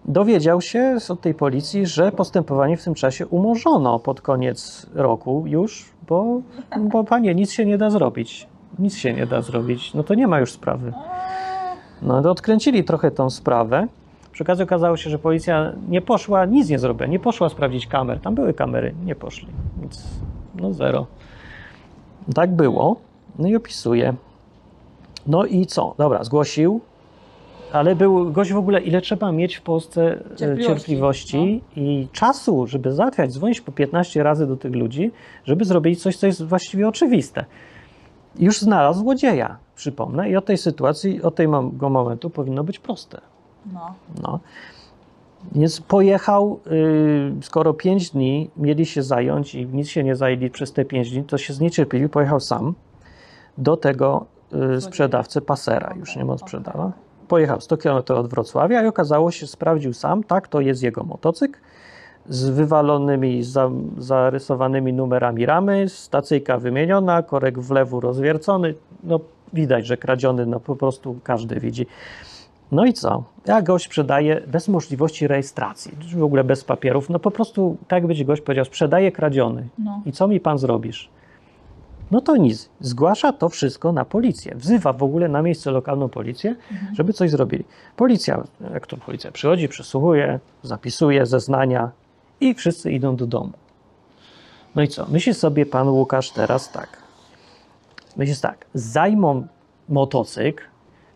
Speaker 1: dowiedział się od tej policji, że postępowanie w tym czasie umorzono pod koniec roku już, bo, bo panie, nic się nie da zrobić. Nic się nie da zrobić. No to nie ma już sprawy. No to odkręcili trochę tą sprawę. Przy okazji okazało się, że policja nie poszła, nic nie zrobiła, nie poszła sprawdzić kamer. Tam były kamery, nie poszli. Nic, no zero. Tak było. No i opisuje. No i co? Dobra, zgłosił, ale był gość w ogóle, ile trzeba mieć w Polsce e,
Speaker 2: Cierpliwości,
Speaker 1: cierpliwości i czasu, żeby załatwiać, dzwonić po 15 razy do tych ludzi, żeby zrobić coś, co jest właściwie oczywiste. Już znalazł złodzieja, przypomnę, i od tej sytuacji, od tego momentu powinno być proste.
Speaker 2: No.
Speaker 1: No. Więc pojechał, y, skoro 5 dni mieli się zająć i nic się nie zajęli przez te 5 dni, to się zniecierpliwił, pojechał sam do tego y, sprzedawcy pasera, już nie ma
Speaker 2: okej.
Speaker 1: sprzedała. Pojechał 100 km od Wrocławia i okazało się, sprawdził sam, tak, to jest jego motocykl z wywalonymi, za, zarysowanymi numerami ramy, stacyjka wymieniona, korek w lewu rozwiercony, no widać, że kradziony, no po prostu każdy widzi. No i co? Ja gość sprzedaje bez możliwości rejestracji, w ogóle bez papierów. No po prostu, tak jakby ci gość powiedział, sprzedaje kradziony.
Speaker 2: No.
Speaker 1: I co mi pan zrobisz? No to nic. Zgłasza to wszystko na policję. Wzywa w ogóle na miejsce lokalną policję, żeby coś zrobili. Policja, jak to policja przychodzi, przesłuchuje, zapisuje zeznania i wszyscy idą do domu. No i co? Myśli sobie pan Łukasz teraz tak. Myślisz tak, zajmą motocykl,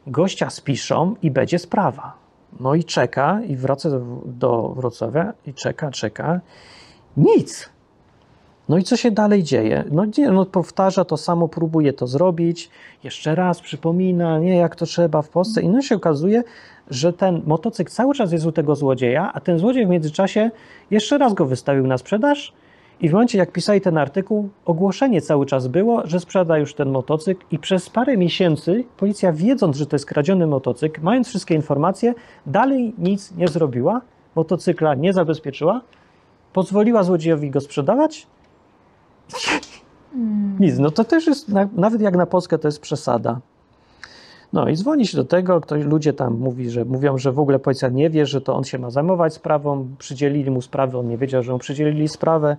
Speaker 1: gościa spiszą i będzie sprawa. No i czeka i wraca do, do Wrocławia i czeka, czeka. Nic. No i co się dalej dzieje? No nie, no powtarza to samo, próbuje to zrobić, jeszcze raz przypomina, nie, jak to trzeba w Polsce. I no się okazuje, że ten motocykl cały czas jest u tego złodzieja, a ten złodziej w międzyczasie jeszcze raz go wystawił na sprzedaż i w momencie, jak pisali ten artykuł, ogłoszenie cały czas było, że sprzeda już ten motocykl i przez parę miesięcy policja, wiedząc, że to jest kradziony motocykl, mając wszystkie informacje, dalej nic nie zrobiła, motocykla nie zabezpieczyła, pozwoliła złodziejowi go sprzedawać. Nic, no to też jest, na, nawet jak na Polskę, to jest przesada. No i dzwoni się do tego, ktoś, ludzie tam mówi, że, mówią, że w ogóle policja nie wie, że to on się ma zajmować sprawą, przydzielili mu sprawę, on nie wiedział, że mu przydzielili sprawę.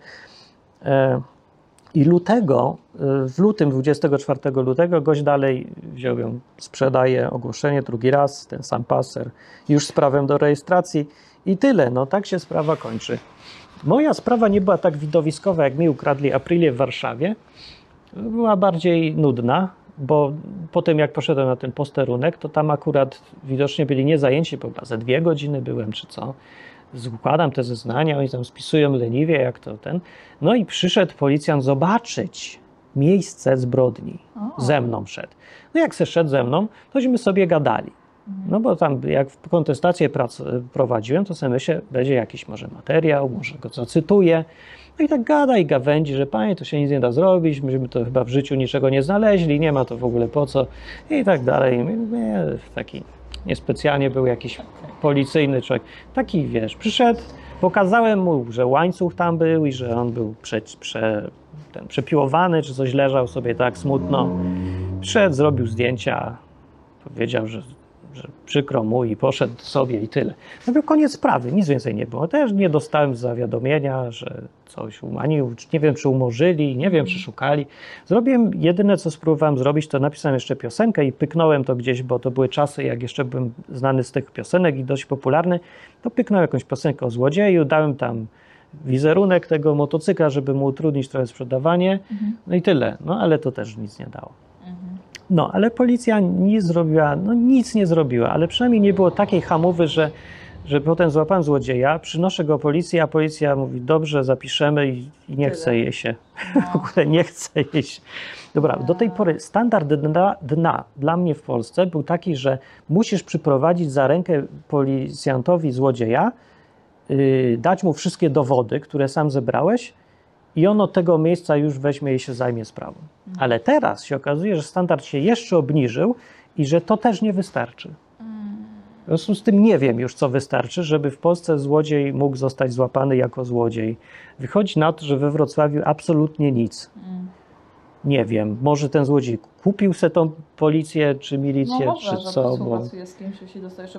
Speaker 1: E, I lutego, e, w lutym, 24 lutego, gość dalej wziął ją, sprzedaje ogłoszenie drugi raz, ten sam paser, już sprawę do rejestracji i tyle, no tak się sprawa kończy. Moja sprawa nie była tak widowiskowa, jak mi ukradli Aprilię w Warszawie. Była bardziej nudna, bo potem jak poszedłem na ten posterunek, to tam akurat widocznie byli nie zajęci, bo chyba ze dwie godziny byłem czy co. Składam te zeznania, oni tam spisują leniwie, jak to ten. No i przyszedł policjant zobaczyć miejsce zbrodni.
Speaker 2: O.
Speaker 1: Ze mną szedł. No jak se szedł ze mną, tośmy sobie gadali. No bo tam jak kontestację prac prowadziłem, to sobie myślę, będzie jakiś może materiał, może go zacytuję. No i tak gada i gawędzi, że panie, to się nic nie da zrobić, myśmy to chyba w życiu niczego nie znaleźli, nie ma to w ogóle po co i tak dalej. Nie, taki niespecjalnie był jakiś policyjny człowiek. Taki, wiesz, przyszedł, pokazałem mu, że łańcuch tam był i że on był prze, prze, ten, przepiłowany, czy coś leżał sobie tak smutno. Przyszedł, zrobił zdjęcia, powiedział, że, że przykro mu i poszedł sobie i tyle. No był koniec sprawy, nic więcej nie było. Też nie dostałem zawiadomienia, że coś umanił, nie wiem, czy umorzyli, nie wiem, czy szukali. Zrobiłem, jedyne co spróbowałem zrobić, to napisałem jeszcze piosenkę i pyknąłem to gdzieś, bo to były czasy, jak jeszcze byłem znany z tych piosenek i dość popularny, to pyknąłem jakąś piosenkę o złodzieju, dałem tam wizerunek tego motocykla, żeby mu utrudnić trochę sprzedawanie, no i tyle. No ale to też nic nie dało. No, ale policja nie zrobiła, no nic nie zrobiła, ale przynajmniej nie było takiej hamowy, że, że potem złapałem złodzieja, przynoszę go policji, a policja mówi, dobrze, zapiszemy i, i nie chce jej się. [laughs]
Speaker 2: No.
Speaker 1: W ogóle nie chce się. Dobra, do tej pory standard dna, dna dla mnie w Polsce był taki, że musisz przyprowadzić za rękę policjantowi złodzieja, yy, dać mu wszystkie dowody, które sam zebrałeś i on od tego miejsca już weźmie i się zajmie sprawą. Ale teraz się okazuje, że standard się jeszcze obniżył i że to też nie wystarczy. W związku z tym nie wiem już, co wystarczy, żeby w Polsce złodziej mógł zostać złapany jako złodziej. Wychodzi na to, że we Wrocławiu absolutnie nic. Nie wiem, może ten złodziej kupił se tą policję, czy milicję,
Speaker 2: No może,
Speaker 1: czy co, bo...
Speaker 2: kimś,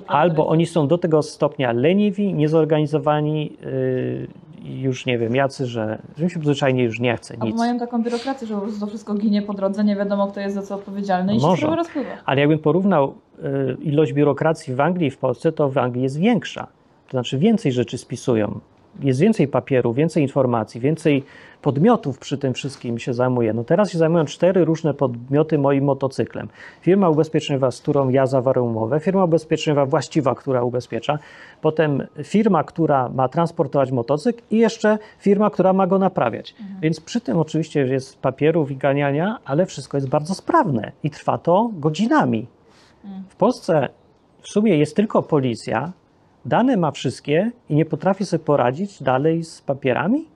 Speaker 1: Albo oni są do tego stopnia leniwi, niezorganizowani, yy, już nie wiem, jacy, że, że mi się zwyczajnie już nie chce
Speaker 2: Albo
Speaker 1: nic.
Speaker 2: mają taką biurokrację, że po prostu to wszystko ginie po drodze, nie wiadomo kto jest za co odpowiedzialny i
Speaker 1: Może.
Speaker 2: się rozpływa.
Speaker 1: Ale jakbym porównał y, ilość biurokracji w Anglii i w Polsce, to w Anglii jest większa. To znaczy więcej rzeczy spisują. Jest więcej papieru, więcej informacji, więcej podmiotów przy tym wszystkim się zajmuje. No teraz się zajmują cztery różne podmioty moim motocyklem. Firma ubezpieczeniowa, z którą ja zawarłem umowę, firma ubezpieczeniowa właściwa, która ubezpiecza, potem firma, która ma transportować motocykl i jeszcze firma, która ma go naprawiać. Więc przy tym oczywiście jest papierów i ganiania, ale wszystko jest bardzo sprawne i trwa to godzinami. W Polsce w sumie jest tylko policja, dane ma wszystkie i nie potrafi sobie poradzić dalej z papierami?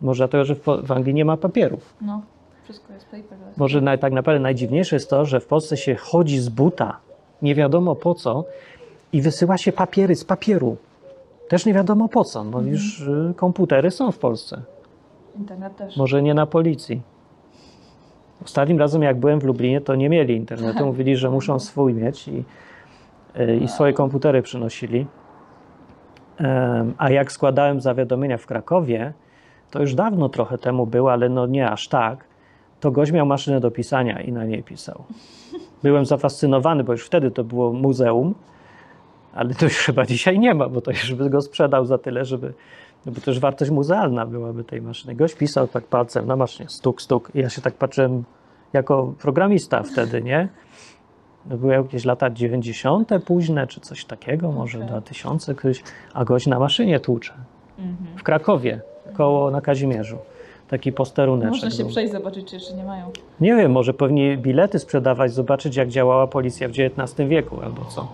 Speaker 1: Może dlatego, że w, Anglii nie ma papierów.
Speaker 2: No, wszystko jest paperless.
Speaker 1: Może naj, tak naprawdę najdziwniejsze jest to, że w Polsce się chodzi z buta, nie wiadomo po co, i wysyła się papiery z papieru. Też nie wiadomo po co, bo już y, komputery są w Polsce.
Speaker 2: Internet też.
Speaker 1: Może nie na policji. Ostatnim razem, jak byłem w Lublinie, to nie mieli internetu. [laughs] Mówili, że muszą swój mieć i, i swoje komputery przynosili. A jak składałem zawiadomienia w Krakowie, to już dawno trochę temu było, ale no nie aż tak, to gość miał maszynę do pisania i na niej pisał. Byłem zafascynowany, bo już wtedy to było muzeum, ale to już chyba dzisiaj nie ma, bo to już by go sprzedał za tyle, żeby. No bo już wartość muzealna byłaby tej maszyny. Gość pisał tak palcem na maszynie, stuk, stuk. I ja się tak patrzyłem jako programista wtedy, nie? Były jakieś lata 90. późne, czy coś takiego, może
Speaker 2: Okej.
Speaker 1: 2000 któryś, a gość na maszynie tłucze.
Speaker 2: Mhm.
Speaker 1: W Krakowie, koło na Kazimierzu. Taki posteruneczek.
Speaker 2: Można się
Speaker 1: był.
Speaker 2: przejść, zobaczyć, czy jeszcze nie mają.
Speaker 1: Nie wiem, może powinni bilety sprzedawać, zobaczyć jak działała policja w XIX wieku albo co.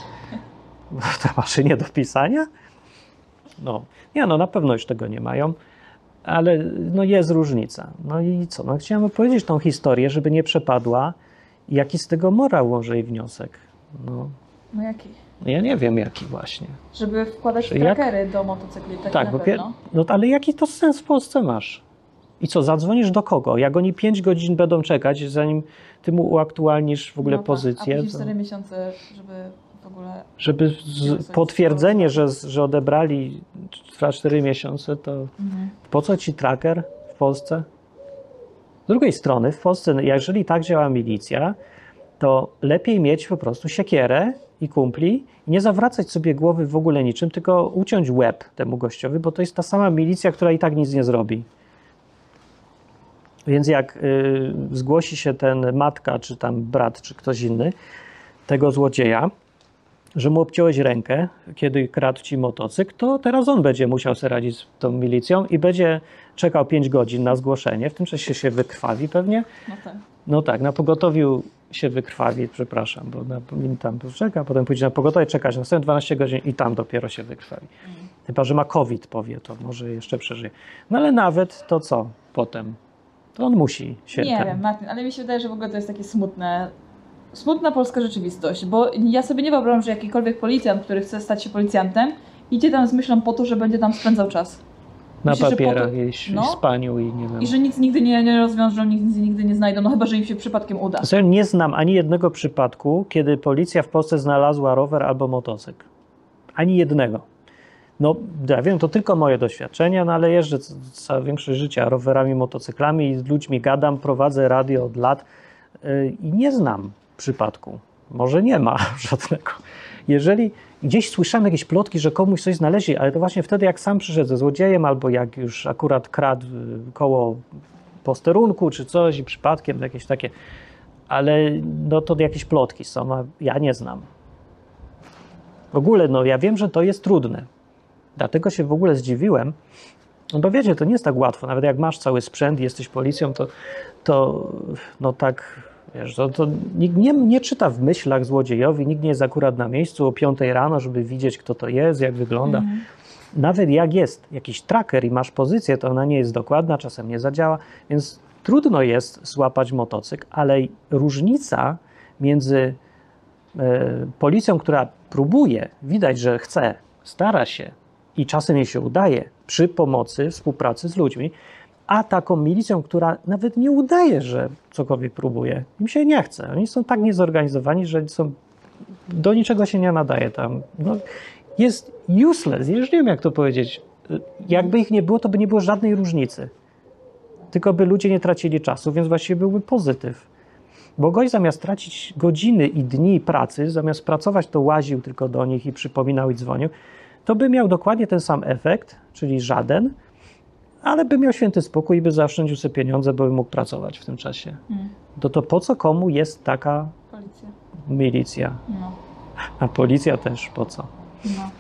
Speaker 1: [laughs] Te maszynie do pisania? No, nie, no na pewno już tego nie mają, ale no jest różnica. No i co, no chciałem opowiedzieć tą historię, żeby nie przepadła. Jaki z tego morał może i wniosek? No,
Speaker 2: No jaki?
Speaker 1: ja nie wiem jaki właśnie.
Speaker 2: Żeby wkładać
Speaker 1: Że jak-
Speaker 2: trackery do motocykli, tak,
Speaker 1: Tak,
Speaker 2: na pewno.
Speaker 1: no ale jaki to sens w Polsce masz? I co, zadzwonisz do kogo? Jak oni 5 godzin będą czekać, zanim ty mu uaktualnisz w ogóle
Speaker 2: No tak,
Speaker 1: pozycję,
Speaker 2: A później
Speaker 1: to,
Speaker 2: 4 miesiące, żeby w ogóle...
Speaker 1: żeby z, potwierdzenie, że, że odebrali trwa 4 miesiące, to
Speaker 2: Mhm.
Speaker 1: po co ci tracker w Polsce? Z drugiej strony, w Polsce, jeżeli tak działa milicja, to lepiej mieć po prostu siekierę i kumpli i nie zawracać sobie głowy w ogóle niczym, tylko uciąć łeb temu gościowi, bo to jest ta sama milicja, która i tak nic nie zrobi. Więc jak y, zgłosi się ten matka, czy tam brat, czy ktoś inny tego złodzieja, że mu obciąłeś rękę, kiedy kradł ci motocykl, to teraz on będzie musiał sobie radzić z tą milicją i będzie czekał 5 godzin na zgłoszenie. W tym czasie się wykrwawi pewnie.
Speaker 2: No tak.
Speaker 1: No tak, na pogotowiu się wykrwawi, przepraszam, bo na, tam czeka, potem pójdzie na pogotowie, czekać następne 12 godzin i tam dopiero się wykrwawi. Chyba, że ma COVID, powie, to może jeszcze przeżyje. No ale nawet to co potem? To on musi się
Speaker 2: Nie
Speaker 1: ten-
Speaker 2: wiem, Martin, ale mi się wydaje, że w ogóle to jest takie smutne. Smutna polska rzeczywistość, bo ja sobie nie wyobrażam, że jakikolwiek policjant, który chce stać się policjantem, idzie tam z myślą po to, że będzie tam spędzał czas.
Speaker 1: na
Speaker 2: myślę, po
Speaker 1: papierach
Speaker 2: to-
Speaker 1: i,
Speaker 2: no.
Speaker 1: spaniu i nie wiem.
Speaker 2: I że nic nigdy nie, nie rozwiążą, nic nigdy nie znajdą, no chyba, że im się przypadkiem uda.
Speaker 1: Zresztą nie znam ani jednego przypadku, kiedy policja w Polsce znalazła rower albo motocykl. Ani jednego. No, ja wiem, to tylko moje doświadczenia, no ale jeżdżę całe większość życia rowerami, motocyklami i z ludźmi gadam, prowadzę radio od lat yy, i nie znam przypadku. Może nie ma [laughs] żadnego. Jeżeli gdzieś słyszałem jakieś plotki, że komuś coś znaleźli, ale to właśnie wtedy, jak sam przyszedł ze złodziejem, albo jak już akurat kradł y, koło posterunku czy coś i przypadkiem jakieś takie, ale no to jakieś plotki są, a ja nie znam. W ogóle, no ja wiem, że to jest trudne. Dlatego się w ogóle zdziwiłem, no bo wiecie, to nie jest tak łatwo. Nawet jak masz cały sprzęt i jesteś policją, to, to no tak, wiesz, to, to nikt nie, nie czyta w myślach złodziejowi, nikt nie jest akurat na miejscu o 5 rano, żeby widzieć, kto to jest, jak wygląda.
Speaker 2: Mhm.
Speaker 1: Nawet jak jest jakiś tracker i masz pozycję, to ona nie jest dokładna, czasem nie zadziała, więc trudno jest złapać motocykl, ale różnica między e, policją, która próbuje, widać, że chce, stara się i czasem jej się udaje przy pomocy, współpracy z ludźmi, a taką milicją, która nawet nie udaje, że cokolwiek próbuje. Im się nie chce. Oni są tak niezorganizowani, że są, do niczego się nie nadaje tam. No, jest useless. Już nie wiem, jak to powiedzieć. Jakby ich nie było, to by nie było żadnej różnicy. Tylko by ludzie nie tracili czasu, więc właściwie byłby pozytyw. Bo gość zamiast tracić godziny i dni pracy, zamiast pracować, to łaził tylko do nich i przypominał i dzwonił, to by miał dokładnie ten sam efekt, czyli żaden, ale by miał święty spokój i by zaoszczędził sobie pieniądze, bo by mógł pracować w tym czasie.
Speaker 2: Mm.
Speaker 1: To to po co komu jest taka
Speaker 2: Policja.
Speaker 1: milicja?
Speaker 2: No,
Speaker 1: A policja też po co?
Speaker 2: no.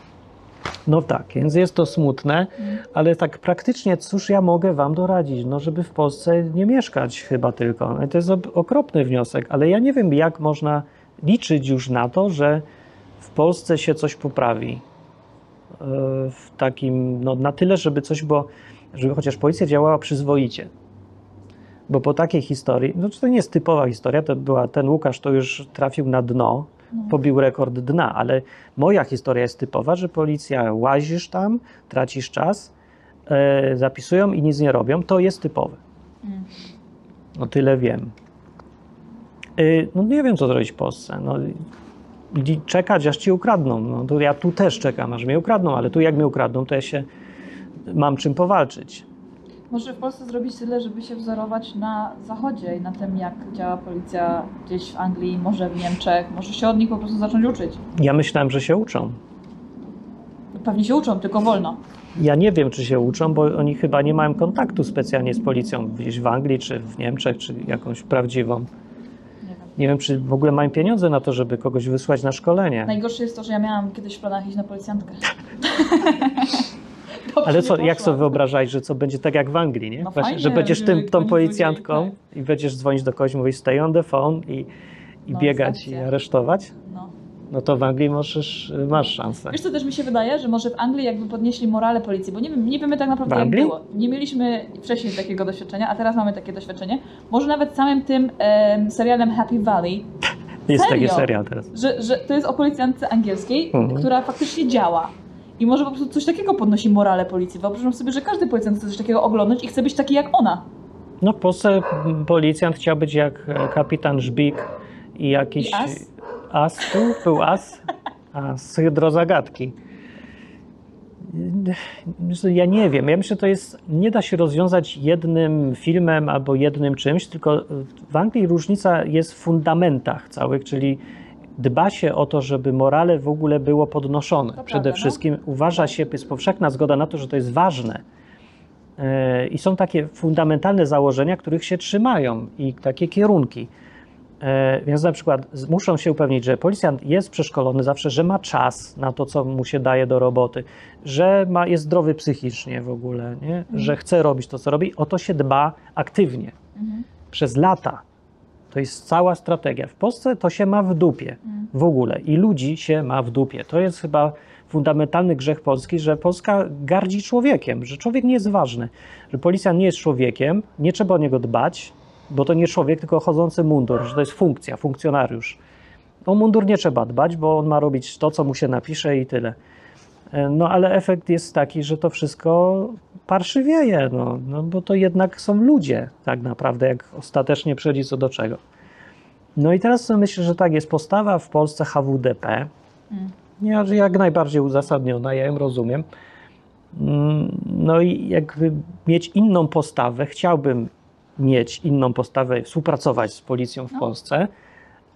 Speaker 1: No tak, więc jest to smutne,
Speaker 2: Mm.
Speaker 1: ale tak praktycznie cóż ja mogę wam doradzić? No, żeby w Polsce nie mieszkać chyba tylko. No, to jest okropny wniosek, ale ja nie wiem, jak można liczyć już na to, że w Polsce się coś poprawi. Yy, W takim, no na tyle, żeby coś było, żeby chociaż policja działała przyzwoicie. Bo po takiej historii, no to nie jest typowa historia, to była, ten Łukasz to już trafił na dno,
Speaker 2: No.
Speaker 1: pobił rekord dna, ale moja historia jest typowa, że policja łazisz tam, tracisz czas, e, zapisują i nic nie robią, to jest typowe.
Speaker 2: Mm.
Speaker 1: O tyle wiem. Y, No nie wiem, co zrobić w Polsce. No, czekać, aż ci ukradną. No, to ja tu też czekam, aż mnie ukradną, ale tu jak mnie ukradną, to ja się mam czym powalczyć.
Speaker 2: Może w Polsce zrobić tyle, żeby się wzorować na zachodzie i na tym, jak działa policja gdzieś w Anglii, może w Niemczech. Może się od nich po prostu zacząć uczyć.
Speaker 1: Ja myślałem, że się uczą.
Speaker 2: Pewnie się uczą, tylko wolno.
Speaker 1: Ja nie wiem, czy się uczą, bo oni chyba nie mają kontaktu specjalnie z policją gdzieś w Anglii, czy w Niemczech, czy jakąś prawdziwą.
Speaker 2: Nie wiem.
Speaker 1: Czy w ogóle mają pieniądze na to, żeby kogoś wysłać na szkolenie.
Speaker 2: Najgorsze jest to, że ja miałam kiedyś w planach iść na policjantkę. [laughs] Dobrze
Speaker 1: Ale co, jak sobie wyobrażałeś, że co będzie tak jak w Anglii, nie?
Speaker 2: No
Speaker 1: Właśnie,
Speaker 2: fajnie,
Speaker 1: że będziesz tym, tą policjantką
Speaker 2: złodziei,
Speaker 1: i będziesz dzwonić do kogoś, mówić stay on the phone i, i
Speaker 2: No,
Speaker 1: biegać i aresztować,
Speaker 2: No.
Speaker 1: no to w Anglii możesz, masz szansę.
Speaker 2: Wiesz co też mi się wydaje, że może w Anglii jakby podnieśli morale policji, bo nie, wiem, nie wiemy tak naprawdę jak było. Nie mieliśmy wcześniej takiego doświadczenia, a teraz mamy takie doświadczenie. Może nawet samym tym em, serialem Happy Valley, [laughs]
Speaker 1: Jest taki
Speaker 2: serio?
Speaker 1: serial teraz.
Speaker 2: że, że to jest o policjantce angielskiej,
Speaker 1: Mhm.
Speaker 2: która faktycznie działa. I może po prostu coś takiego podnosi morale policji. Wyobrażam sobie, że każdy policjant chce coś takiego oglądać i chce być taki jak ona.
Speaker 1: No m, policjant chciał być jak e, kapitan Żbik i jakiś...
Speaker 2: I as?
Speaker 1: As tu? Był as? A, z hydrozagadki. Ja nie wiem. Ja myślę, że to jest. Nie da się rozwiązać jednym filmem albo jednym czymś, tylko w Anglii różnica jest w fundamentach całych, czyli dba się o to, żeby morale w ogóle było podnoszone.
Speaker 2: To
Speaker 1: Przede
Speaker 2: prawda, no.
Speaker 1: wszystkim uważa się, jest powszechna zgoda na to, że to jest ważne. E, I są takie fundamentalne założenia, których się trzymają i takie kierunki. E, Więc na przykład muszą się upewnić, że policjant jest przeszkolony zawsze, że ma czas na to, co mu się daje do roboty, że ma, jest zdrowy psychicznie w ogóle, nie? że chce robić to, co robi. O to się dba aktywnie
Speaker 2: Mhm.
Speaker 1: przez lata. To jest cała strategia. W Polsce to się ma w dupie
Speaker 2: Mm.
Speaker 1: w ogóle i ludzi się ma w dupie. To jest chyba fundamentalny grzech Polski, że Polska gardzi człowiekiem, że człowiek nie jest ważny, że policjant nie jest człowiekiem, nie trzeba o niego dbać, bo to nie człowiek, tylko chodzący mundur, że to jest funkcja, funkcjonariusz. O mundur nie trzeba dbać, bo on ma robić to, co mu się napisze i tyle. E, No ale efekt jest taki, że to wszystko parszywieje, no, no bo to jednak są ludzie tak naprawdę, jak ostatecznie przychodzi co do czego. No i teraz myślę, że tak jest postawa w Polsce HWDP.
Speaker 2: Mm.
Speaker 1: Jak najbardziej uzasadniona, ja ją rozumiem. Mm, No i jakby mieć inną postawę, chciałbym mieć inną postawę, współpracować z policją w
Speaker 2: No.
Speaker 1: Polsce,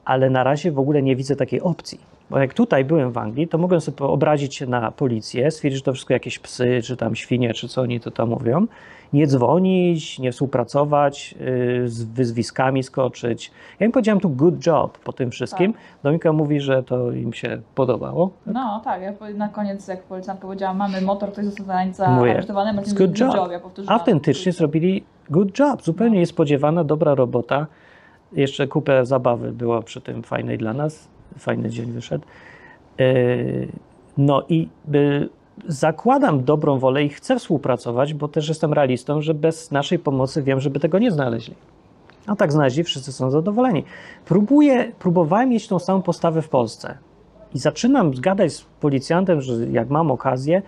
Speaker 1: ale na razie w ogóle nie widzę takiej opcji. Bo jak tutaj byłem w Anglii, to mogłem sobie obrazić się na policję, stwierdzić, że to wszystko jakieś psy, czy tam świnie, czy co oni to tam mówią. Nie dzwonić, nie współpracować, yy, z wyzwiskami skoczyć. Ja im powiedziałem tu good job po tym wszystkim. Dominika mówi, że to im się podobało.
Speaker 2: No tak, ja na koniec jak policjantka powiedziała, mamy motor, ktoś został
Speaker 1: Mówię,
Speaker 2: zaaresztowany, Marcin
Speaker 1: good
Speaker 2: good
Speaker 1: job.
Speaker 2: job. Ja.
Speaker 1: Autentycznie zrobili good job, zupełnie niespodziewana, dobra robota. Jeszcze kupę zabawy było przy tym fajnej dla nas. Fajny dzień wyszedł. Yy, No i y, zakładam dobrą wolę i chcę współpracować, bo też jestem realistą, że bez naszej pomocy wiem, żeby tego nie znaleźli. A tak znaleźli, wszyscy są zadowoleni. Próbuję, próbowałem mieć tą samą postawę w Polsce. I zaczynam zgadać z policjantem, że jak mam okazję,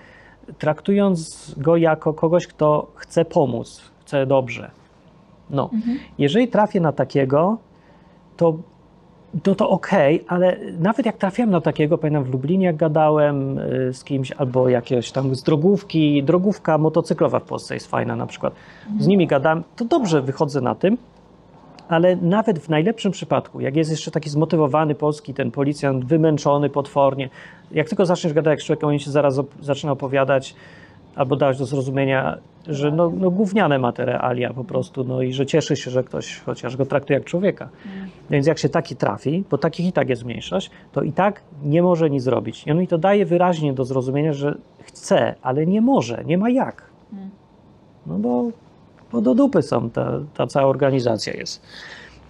Speaker 1: traktując go jako kogoś, kto chce pomóc, chce dobrze. No,
Speaker 2: Mhm.
Speaker 1: jeżeli trafię na takiego, to to, to okej, ale nawet jak trafiłem na takiego, pamiętam w Lublinie, jak gadałem y, z kimś, albo jakiegoś tam z drogówki, drogówka motocyklowa w Polsce jest fajna na przykład, z nimi gadałem, to dobrze wychodzę na tym, ale nawet w najlepszym przypadku, jak jest jeszcze taki zmotywowany polski ten policjant, wymęczony potwornie, jak tylko zaczniesz gadać z człowiekiem, on się zaraz op- zaczyna opowiadać albo dać do zrozumienia, że no, no gówniane ma te realia po prostu, no i że cieszy się, że ktoś chociaż go traktuje jak człowieka. Więc jak się taki trafi, bo takich i tak jest mniejszość, to i tak nie może nic zrobić. I on mi to daje wyraźnie do zrozumienia, że chce, ale nie może, nie ma jak.
Speaker 2: Mm.
Speaker 1: No bo, bo do dupy są, ta, ta cała organizacja jest.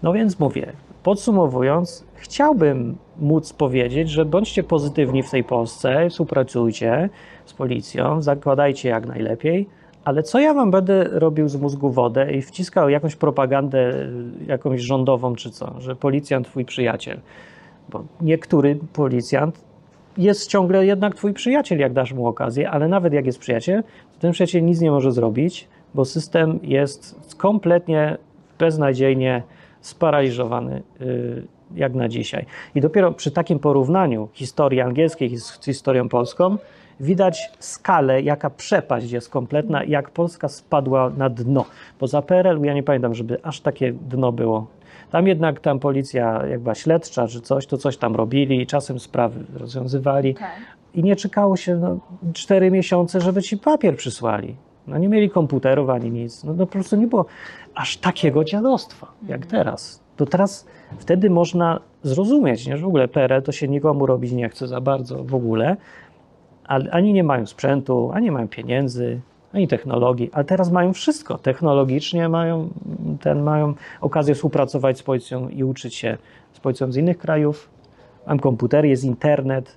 Speaker 1: No więc mówię, podsumowując, chciałbym móc powiedzieć, że bądźcie pozytywni w tej Polsce, współpracujcie z policją, zakładajcie jak najlepiej, ale co ja wam będę robił z mózgu wodę i wciskał jakąś propagandę, y, jakąś rządową czy co, że policjant twój przyjaciel. Bo niektóry policjant jest ciągle jednak twój przyjaciel, jak dasz mu okazję, ale nawet jak jest przyjaciel, to ten przyjaciel nic nie może zrobić, bo system jest kompletnie beznadziejnie sparaliżowany, y, jak na dzisiaj. I dopiero przy takim porównaniu historii angielskiej z historią polską widać skalę, jaka przepaść jest kompletna, i jak Polska spadła na dno. Bo za PRL ja nie pamiętam, żeby aż takie dno było. Tam jednak tam policja, jak była śledcza czy coś, to coś tam robili, czasem sprawy rozwiązywali
Speaker 2: Okej.
Speaker 1: i nie czekało się no, 4 miesiące, żeby ci papier przysłali. No nie mieli komputerów ani nic. No, no po prostu nie było aż takiego dziadostwa jak teraz. To teraz wtedy można zrozumieć, nie? że w ogóle PRL to się nikomu robić nie chce za bardzo w ogóle, ale ani nie mają sprzętu, ani nie mają pieniędzy, ani technologii, ale teraz mają wszystko. Technologicznie mają, ten, mają okazję współpracować z policją i uczyć się z policją z innych krajów. Mam komputer, jest internet,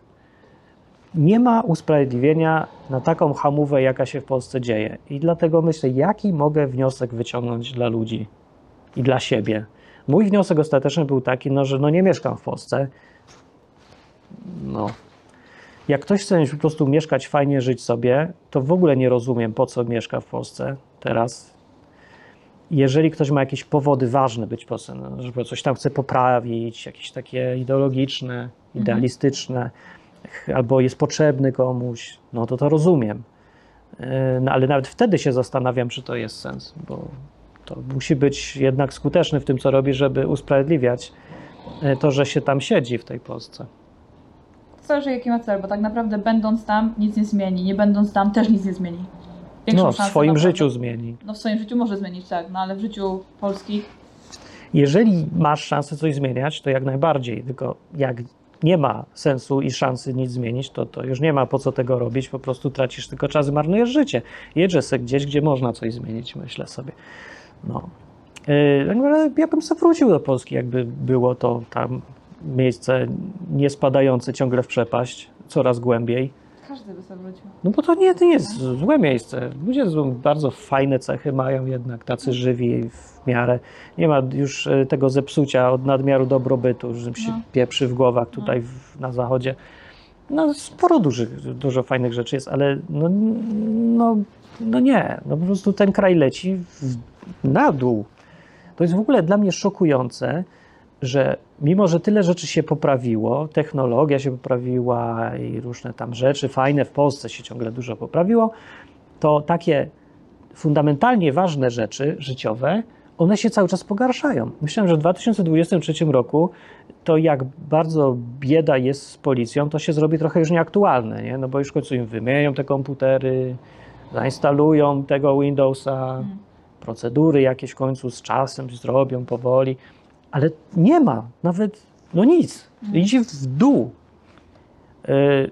Speaker 1: nie ma usprawiedliwienia na taką hamówę, jaka się w Polsce dzieje. I dlatego myślę, jaki mogę wniosek wyciągnąć dla ludzi i dla siebie. Mój wniosek ostateczny był taki, no, że no nie mieszkam w Polsce. No. Jak ktoś chce po prostu mieszkać fajnie, żyć sobie, to w ogóle nie rozumiem, po co mieszka w Polsce teraz. Jeżeli ktoś ma jakieś powody ważne być Polsce, no, że coś tam chce poprawić, jakieś takie ideologiczne, idealistyczne, albo jest potrzebny komuś, no to to rozumiem. Yy, No, ale nawet wtedy się zastanawiam, czy to jest sens, bo to musi być jednak skuteczny w tym, co robi, żeby usprawiedliwiać yy, to, że się tam siedzi w tej Polsce.
Speaker 2: Zależy jaki ma cel, bo tak naprawdę będąc tam nic nie zmieni, nie będąc tam też nic nie zmieni. większą
Speaker 1: No, w
Speaker 2: szansę
Speaker 1: swoim
Speaker 2: na
Speaker 1: życiu zmieni.
Speaker 2: No w swoim życiu może zmienić, tak, no ale w życiu Polski
Speaker 1: Jeżeli masz szansę coś zmieniać, to jak najbardziej. Tylko jak nie ma sensu i szansy nic zmienić, to, to już nie ma po co tego robić, po prostu tracisz tylko czas i marnujesz życie. Jedziesz sobie gdzieś, gdzie można coś zmienić, myślę sobie. No. Yy, naprawdę ja bym sobie wrócił do Polski, jakby było to tam miejsce nie spadające ciągle w przepaść, coraz głębiej.
Speaker 2: każdy by sobie wrócił.
Speaker 1: No bo to nie, to nie jest złe miejsce. Ludzie są bardzo fajne cechy mają jednak, tacy żywi w miarę. Nie ma już e, tego zepsucia od nadmiaru dobrobytu, że się
Speaker 2: No.
Speaker 1: pieprzy w głowach tutaj w, na zachodzie. No sporo dużych, dużo fajnych rzeczy jest, ale no, no, no nie, no po prostu ten kraj leci w, na dół. To jest w ogóle dla mnie szokujące, że mimo, że tyle rzeczy się poprawiło, technologia się poprawiła i różne tam rzeczy fajne w Polsce się ciągle dużo poprawiło, to takie fundamentalnie ważne rzeczy życiowe, one się cały czas pogarszają. Myślałem, że w 2023 roku to jak bardzo bieda jest z policją, to się zrobi trochę już nieaktualne, nie? no bo już w końcu im wymienią te komputery, zainstalują tego Windowsa,
Speaker 2: Mm.
Speaker 1: procedury jakieś w końcu z czasem zrobią powoli, ale nie ma nawet, no nic,
Speaker 2: Mm.
Speaker 1: idzie w dół. Y,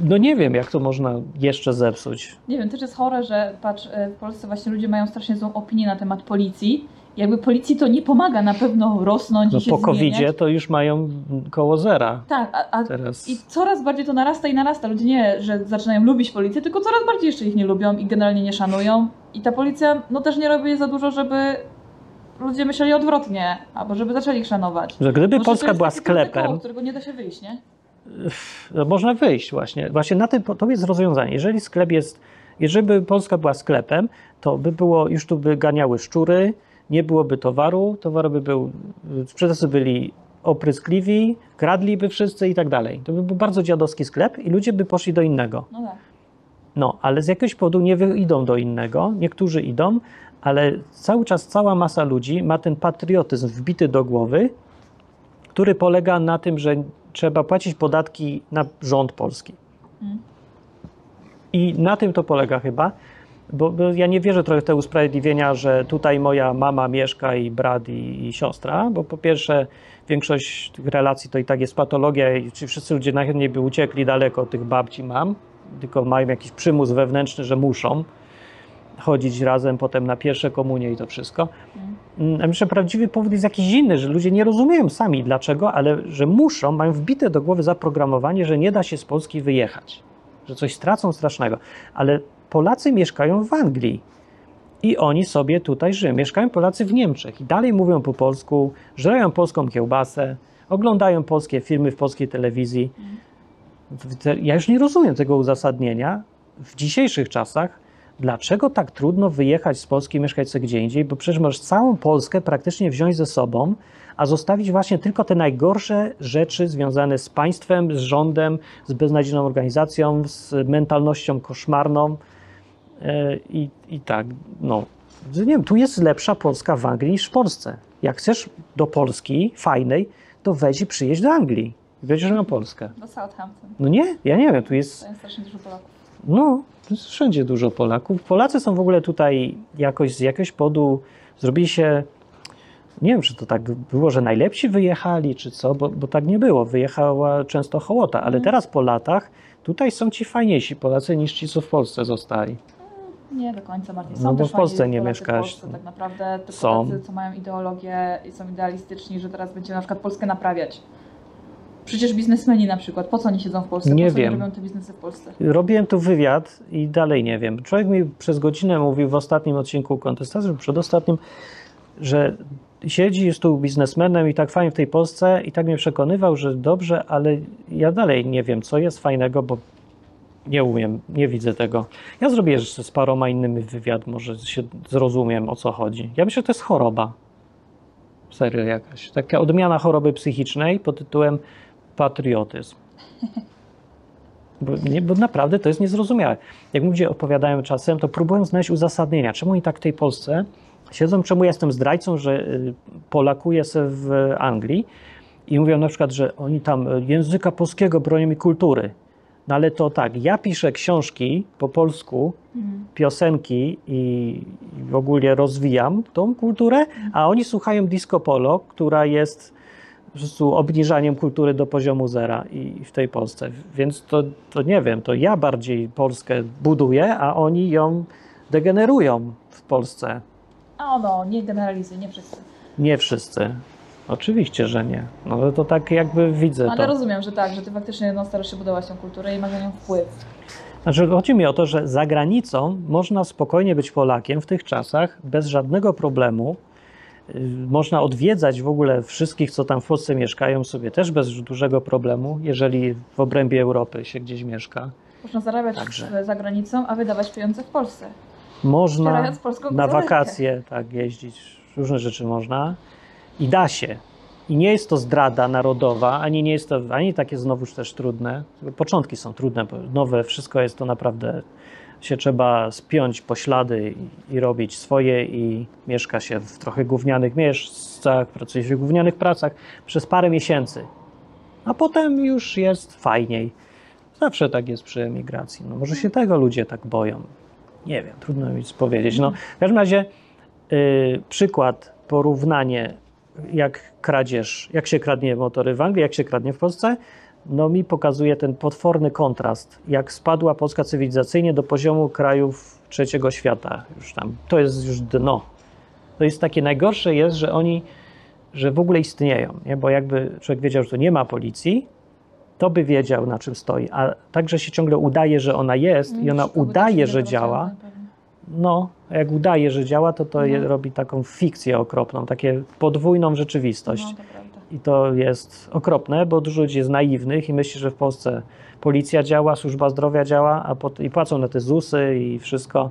Speaker 1: No nie wiem, jak to można jeszcze zepsuć.
Speaker 2: Nie wiem, też jest chore, że patrz, e, w Polsce właśnie ludzie mają strasznie złą opinię na temat policji. Jakby policji to nie pomaga na pewno rosnąć
Speaker 1: No
Speaker 2: i się
Speaker 1: po covid to już mają koło zera
Speaker 2: Tak, a, a
Speaker 1: teraz.
Speaker 2: i coraz bardziej to narasta i narasta. Ludzie nie, że zaczynają lubić policję, tylko coraz bardziej jeszcze ich nie lubią i generalnie nie szanują. I ta policja no też nie robi za dużo, żeby ludzie myśleli odwrotnie, albo żeby zaczęli szanować.
Speaker 1: Że gdyby
Speaker 2: Może
Speaker 1: Polska była sklepem,
Speaker 2: Koło, którego nie da się wyjść, nie?
Speaker 1: no można wyjść właśnie. Właśnie na tym to jest rozwiązanie. Jeżeli sklep jest, jeżeli by Polska była sklepem, to by było, już tu by ganiały szczury, nie byłoby towaru, towar by był, sprzedawcy byli opryskliwi, kradliby wszyscy i tak dalej. To by był bardzo dziadowski sklep i ludzie by poszli do innego.
Speaker 2: No tak.
Speaker 1: No, ale z jakiegoś powodu nie wy- idą do innego, niektórzy idą, ale cały czas cała masa ludzi ma ten patriotyzm wbity do głowy, który polega na tym, że trzeba płacić podatki na rząd polski. I na tym to polega chyba, bo, bo ja nie wierzę trochę w te usprawiedliwienia, że tutaj moja mama mieszka i brat i, i siostra, bo po pierwsze większość tych relacji to i tak jest patologia i wszyscy ludzie najchętniej by uciekli daleko od tych babci mam, tylko mają jakiś przymus wewnętrzny, że muszą chodzić razem potem na pierwsze komunie i to wszystko.
Speaker 2: Mm.
Speaker 1: Mm, A myślę, że prawdziwy powód jest jakiś inny, że ludzie nie rozumieją sami dlaczego, ale że muszą, mają wbite do głowy zaprogramowanie, że nie da się z Polski wyjechać, że coś stracą strasznego. Ale Polacy mieszkają w Anglii i oni sobie tutaj żyją. Mieszkają Polacy w Niemczech i dalej mówią po polsku, żreją polską kiełbasę, oglądają polskie filmy w polskiej telewizji. Te- Ja już nie rozumiem tego uzasadnienia w dzisiejszych czasach, dlaczego tak trudno wyjechać z Polski i mieszkać sobie gdzie indziej, bo przecież możesz całą Polskę praktycznie wziąć ze sobą, a zostawić właśnie tylko te najgorsze rzeczy związane z państwem, z rządem, z beznadziejną organizacją, z mentalnością koszmarną. E, I, i tak, no, nie wiem, tu jest lepsza Polska w Anglii niż w Polsce. Jak chcesz do Polski fajnej, to weź i przyjedź do Anglii. Będziesz na Polskę.
Speaker 2: Do Southampton.
Speaker 1: No nie, ja nie wiem, tu jest
Speaker 2: To jest strasznie dużo Polaków.
Speaker 1: no, jest wszędzie dużo Polaków. Polacy są w ogóle tutaj jakoś z jakiegoś powodu zrobili się. Nie wiem, czy to tak było, że najlepsi wyjechali, czy co, bo, bo tak nie było. Wyjechała często hołota, ale
Speaker 2: Mhm.
Speaker 1: teraz po latach tutaj są ci fajniejsi Polacy niż ci, co w Polsce zostali.
Speaker 2: Nie do końca, Martin. Są
Speaker 1: No bo w Polsce nie
Speaker 2: Polacy
Speaker 1: mieszkałaś.
Speaker 2: W Polsce, tak naprawdę tylko
Speaker 1: Są.
Speaker 2: tacy, co mają ideologię i są idealistyczni, że teraz będziemy na przykład Polskę naprawiać. Przecież biznesmeni na przykład, po co oni siedzą w Polsce?
Speaker 1: Nie
Speaker 2: po co
Speaker 1: wiem.
Speaker 2: robią te biznesy w Polsce?
Speaker 1: Robiłem tu wywiad i dalej nie wiem. Człowiek mi przez godzinę mówił w ostatnim odcinku kontestacji, przedostatnim, że siedzi, jest tu biznesmenem i tak fajnie w tej Polsce i tak mnie przekonywał, że dobrze, ale ja dalej nie wiem, co jest fajnego, bo nie umiem, nie widzę tego. Ja zrobię jeszcze z paroma innymi wywiad, może się zrozumiem, o co chodzi. Ja myślę, że to jest choroba. Serio jakaś. Taka odmiana choroby psychicznej pod tytułem patriotyzm. Bo, nie, bo naprawdę to jest niezrozumiałe. Jak ludzie opowiadają czasem, to próbują znaleźć uzasadnienia, czemu oni tak w tej Polsce siedzą, czemu ja jestem zdrajcą, że y, polakuję se w Anglii i mówią na przykład, że oni tam języka polskiego bronią i kultury. No ale to tak, ja piszę książki po polsku,
Speaker 2: Mhm.
Speaker 1: piosenki i, i w ogóle rozwijam tą kulturę, a oni słuchają disco polo, która jest po prostu obniżaniem kultury do poziomu zera i w tej Polsce. Więc to, to nie wiem, to ja bardziej Polskę buduję, a oni ją degenerują w Polsce.
Speaker 2: A no, nie generalizuj, nie wszyscy.
Speaker 1: Nie wszyscy. Oczywiście, że nie. No to tak jakby widzę
Speaker 2: Ale
Speaker 1: to.
Speaker 2: rozumiem, że tak, że ty faktycznie no, starasz się budować tą kulturę i masz na nią wpływ.
Speaker 1: Znaczy, chodzi mi o to, że za granicą można spokojnie być Polakiem w tych czasach bez żadnego problemu. Można odwiedzać w ogóle wszystkich, co tam w Polsce mieszkają, sobie też bez dużego problemu, jeżeli w obrębie Europy się gdzieś mieszka.
Speaker 2: Można zarabiać
Speaker 1: Także.
Speaker 2: za granicą, a wydawać pieniądze w Polsce.
Speaker 1: Można na wakacje tak jeździć, różne rzeczy można i da się. I nie jest to zdrada narodowa, ani nie jest to ani takie znowuż też trudne. Początki są trudne, bo nowe wszystko jest to naprawdę się trzeba spiąć po ślady i, robić swoje i mieszka się w trochę gównianych miejscach, pracuje się w gównianych pracach przez parę miesięcy. A potem już jest fajniej. Zawsze tak jest przy emigracji. No może się tego ludzie tak boją. Nie wiem, trudno mi powiedzieć. No, w każdym razie y, przykład, porównanie, jak kradzież, jak się kradnie motory w Anglii, jak się kradnie w Polsce, no mi pokazuje ten potworny kontrast, jak spadła Polska cywilizacyjnie do poziomu krajów trzeciego świata. Już tam, to jest już dno. To jest takie najgorsze jest, że oni, że w ogóle istnieją, nie? bo jakby człowiek wiedział, że tu nie ma policji, to by wiedział, na czym stoi. A także się ciągle udaje, że ona jest i ona
Speaker 2: Szuka by
Speaker 1: udaje, że działa. No, a jak udaje, że działa, to to
Speaker 2: Mhm.
Speaker 1: robi taką fikcję okropną, takie podwójną rzeczywistość.
Speaker 2: No.
Speaker 1: I to jest okropne, bo dużo ludzi jest naiwnych i myśli, że w Polsce policja działa, służba zdrowia działa, a pot- i płacą na te ZUSy i wszystko,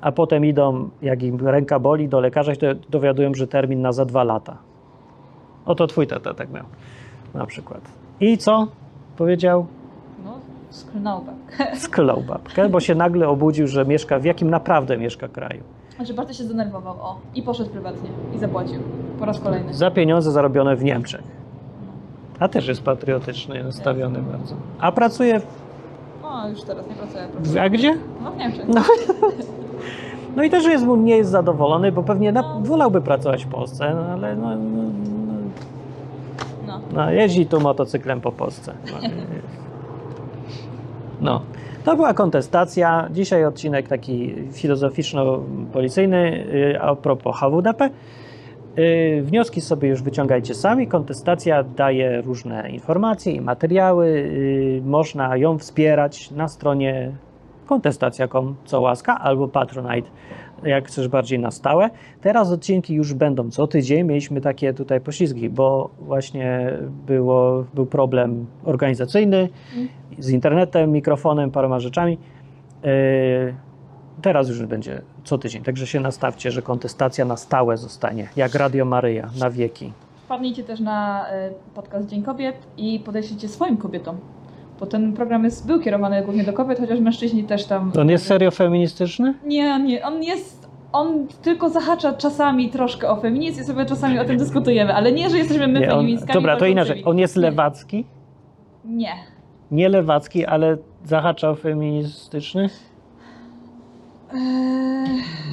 Speaker 1: a potem idą, jak im ręka boli, do lekarza i to dowiadują, że termin na za dwa lata. Oto twój tata tak miał, na przykład. I co? Powiedział,
Speaker 2: No, sklnął tak.
Speaker 1: sklął babkę, bo się nagle obudził, że mieszka, w jakim naprawdę mieszka kraju.
Speaker 2: Znaczy bardzo się zdenerwował, o. I poszedł prywatnie. I zapłacił. Po raz kolejny.
Speaker 1: Za pieniądze zarobione w Niemczech. A też jest patriotycznie nastawiony bardzo. A pracuje.
Speaker 2: No, już teraz nie pracuje.
Speaker 1: w, a gdzie?
Speaker 2: No w Niemczech.
Speaker 1: No. [laughs] No i też jest, mu- nie jest zadowolony, bo pewnie na,
Speaker 2: No.
Speaker 1: wolałby pracować w Polsce, no, ale no, no, no,
Speaker 2: No.
Speaker 1: no, jeździ tu motocyklem po Polsce. No. [laughs] no. To była kontestacja. Dzisiaj odcinek taki filozoficzno-policyjny y, a propos HWDP. Y, Wnioski sobie już wyciągajcie sami. Kontestacja daje różne informacje i materiały. Y, Można ją wspierać na stronie kontestacja.com, co łaska, albo Patronite, jak chcesz bardziej na stałe. Teraz odcinki już będą co tydzień. Mieliśmy takie tutaj poślizgi, bo właśnie było, był problem organizacyjny z internetem, mikrofonem, paroma rzeczami. Yy, Teraz już będzie co tydzień, także się nastawcie, że kontestacja na stałe zostanie, jak Radio Maryja, na wieki.
Speaker 2: Wpadnijcie też na e, podcast Dzień Kobiet i podeślijcie swoim kobietom. Bo ten program jest, był kierowany głównie do kobiet, chociaż mężczyźni też tam.
Speaker 1: On jest serio feministyczny?
Speaker 2: Nie, nie, on jest. On tylko zahacza czasami troszkę o feminizm i sobie czasami o tym dyskutujemy, ale nie, że jesteśmy my
Speaker 1: Nie, on,
Speaker 2: feministkami.
Speaker 1: dobra, to inaczej. On jest lewacki?
Speaker 2: Nie.
Speaker 1: Nie lewacki, ale zahaczał feministyczny?
Speaker 2: Eee,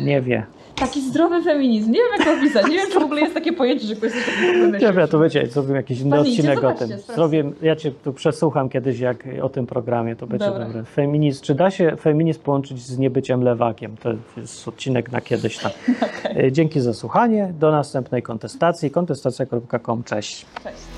Speaker 1: Nie wie.
Speaker 2: Taki zdrowy feminizm. Nie wiem, jak to opisać. Nie wiem, czy w ogóle jest takie pojęcie, że ktoś coś takiego wymyślił.
Speaker 1: Dobra, to wiecie, zrobimy jakiś inny odcinek o tym. Zrobię, ja cię tu przesłucham kiedyś jak o tym programie, to będzie
Speaker 2: Dobra.
Speaker 1: dobre. Feminizm, czy da się feminizm połączyć z niebyciem lewakiem? To jest odcinek na kiedyś tam. [laughs]
Speaker 2: Okej.
Speaker 1: E, Dzięki za słuchanie. Do następnej kontestacji. kontestacja.com. Cześć.
Speaker 2: Cześć.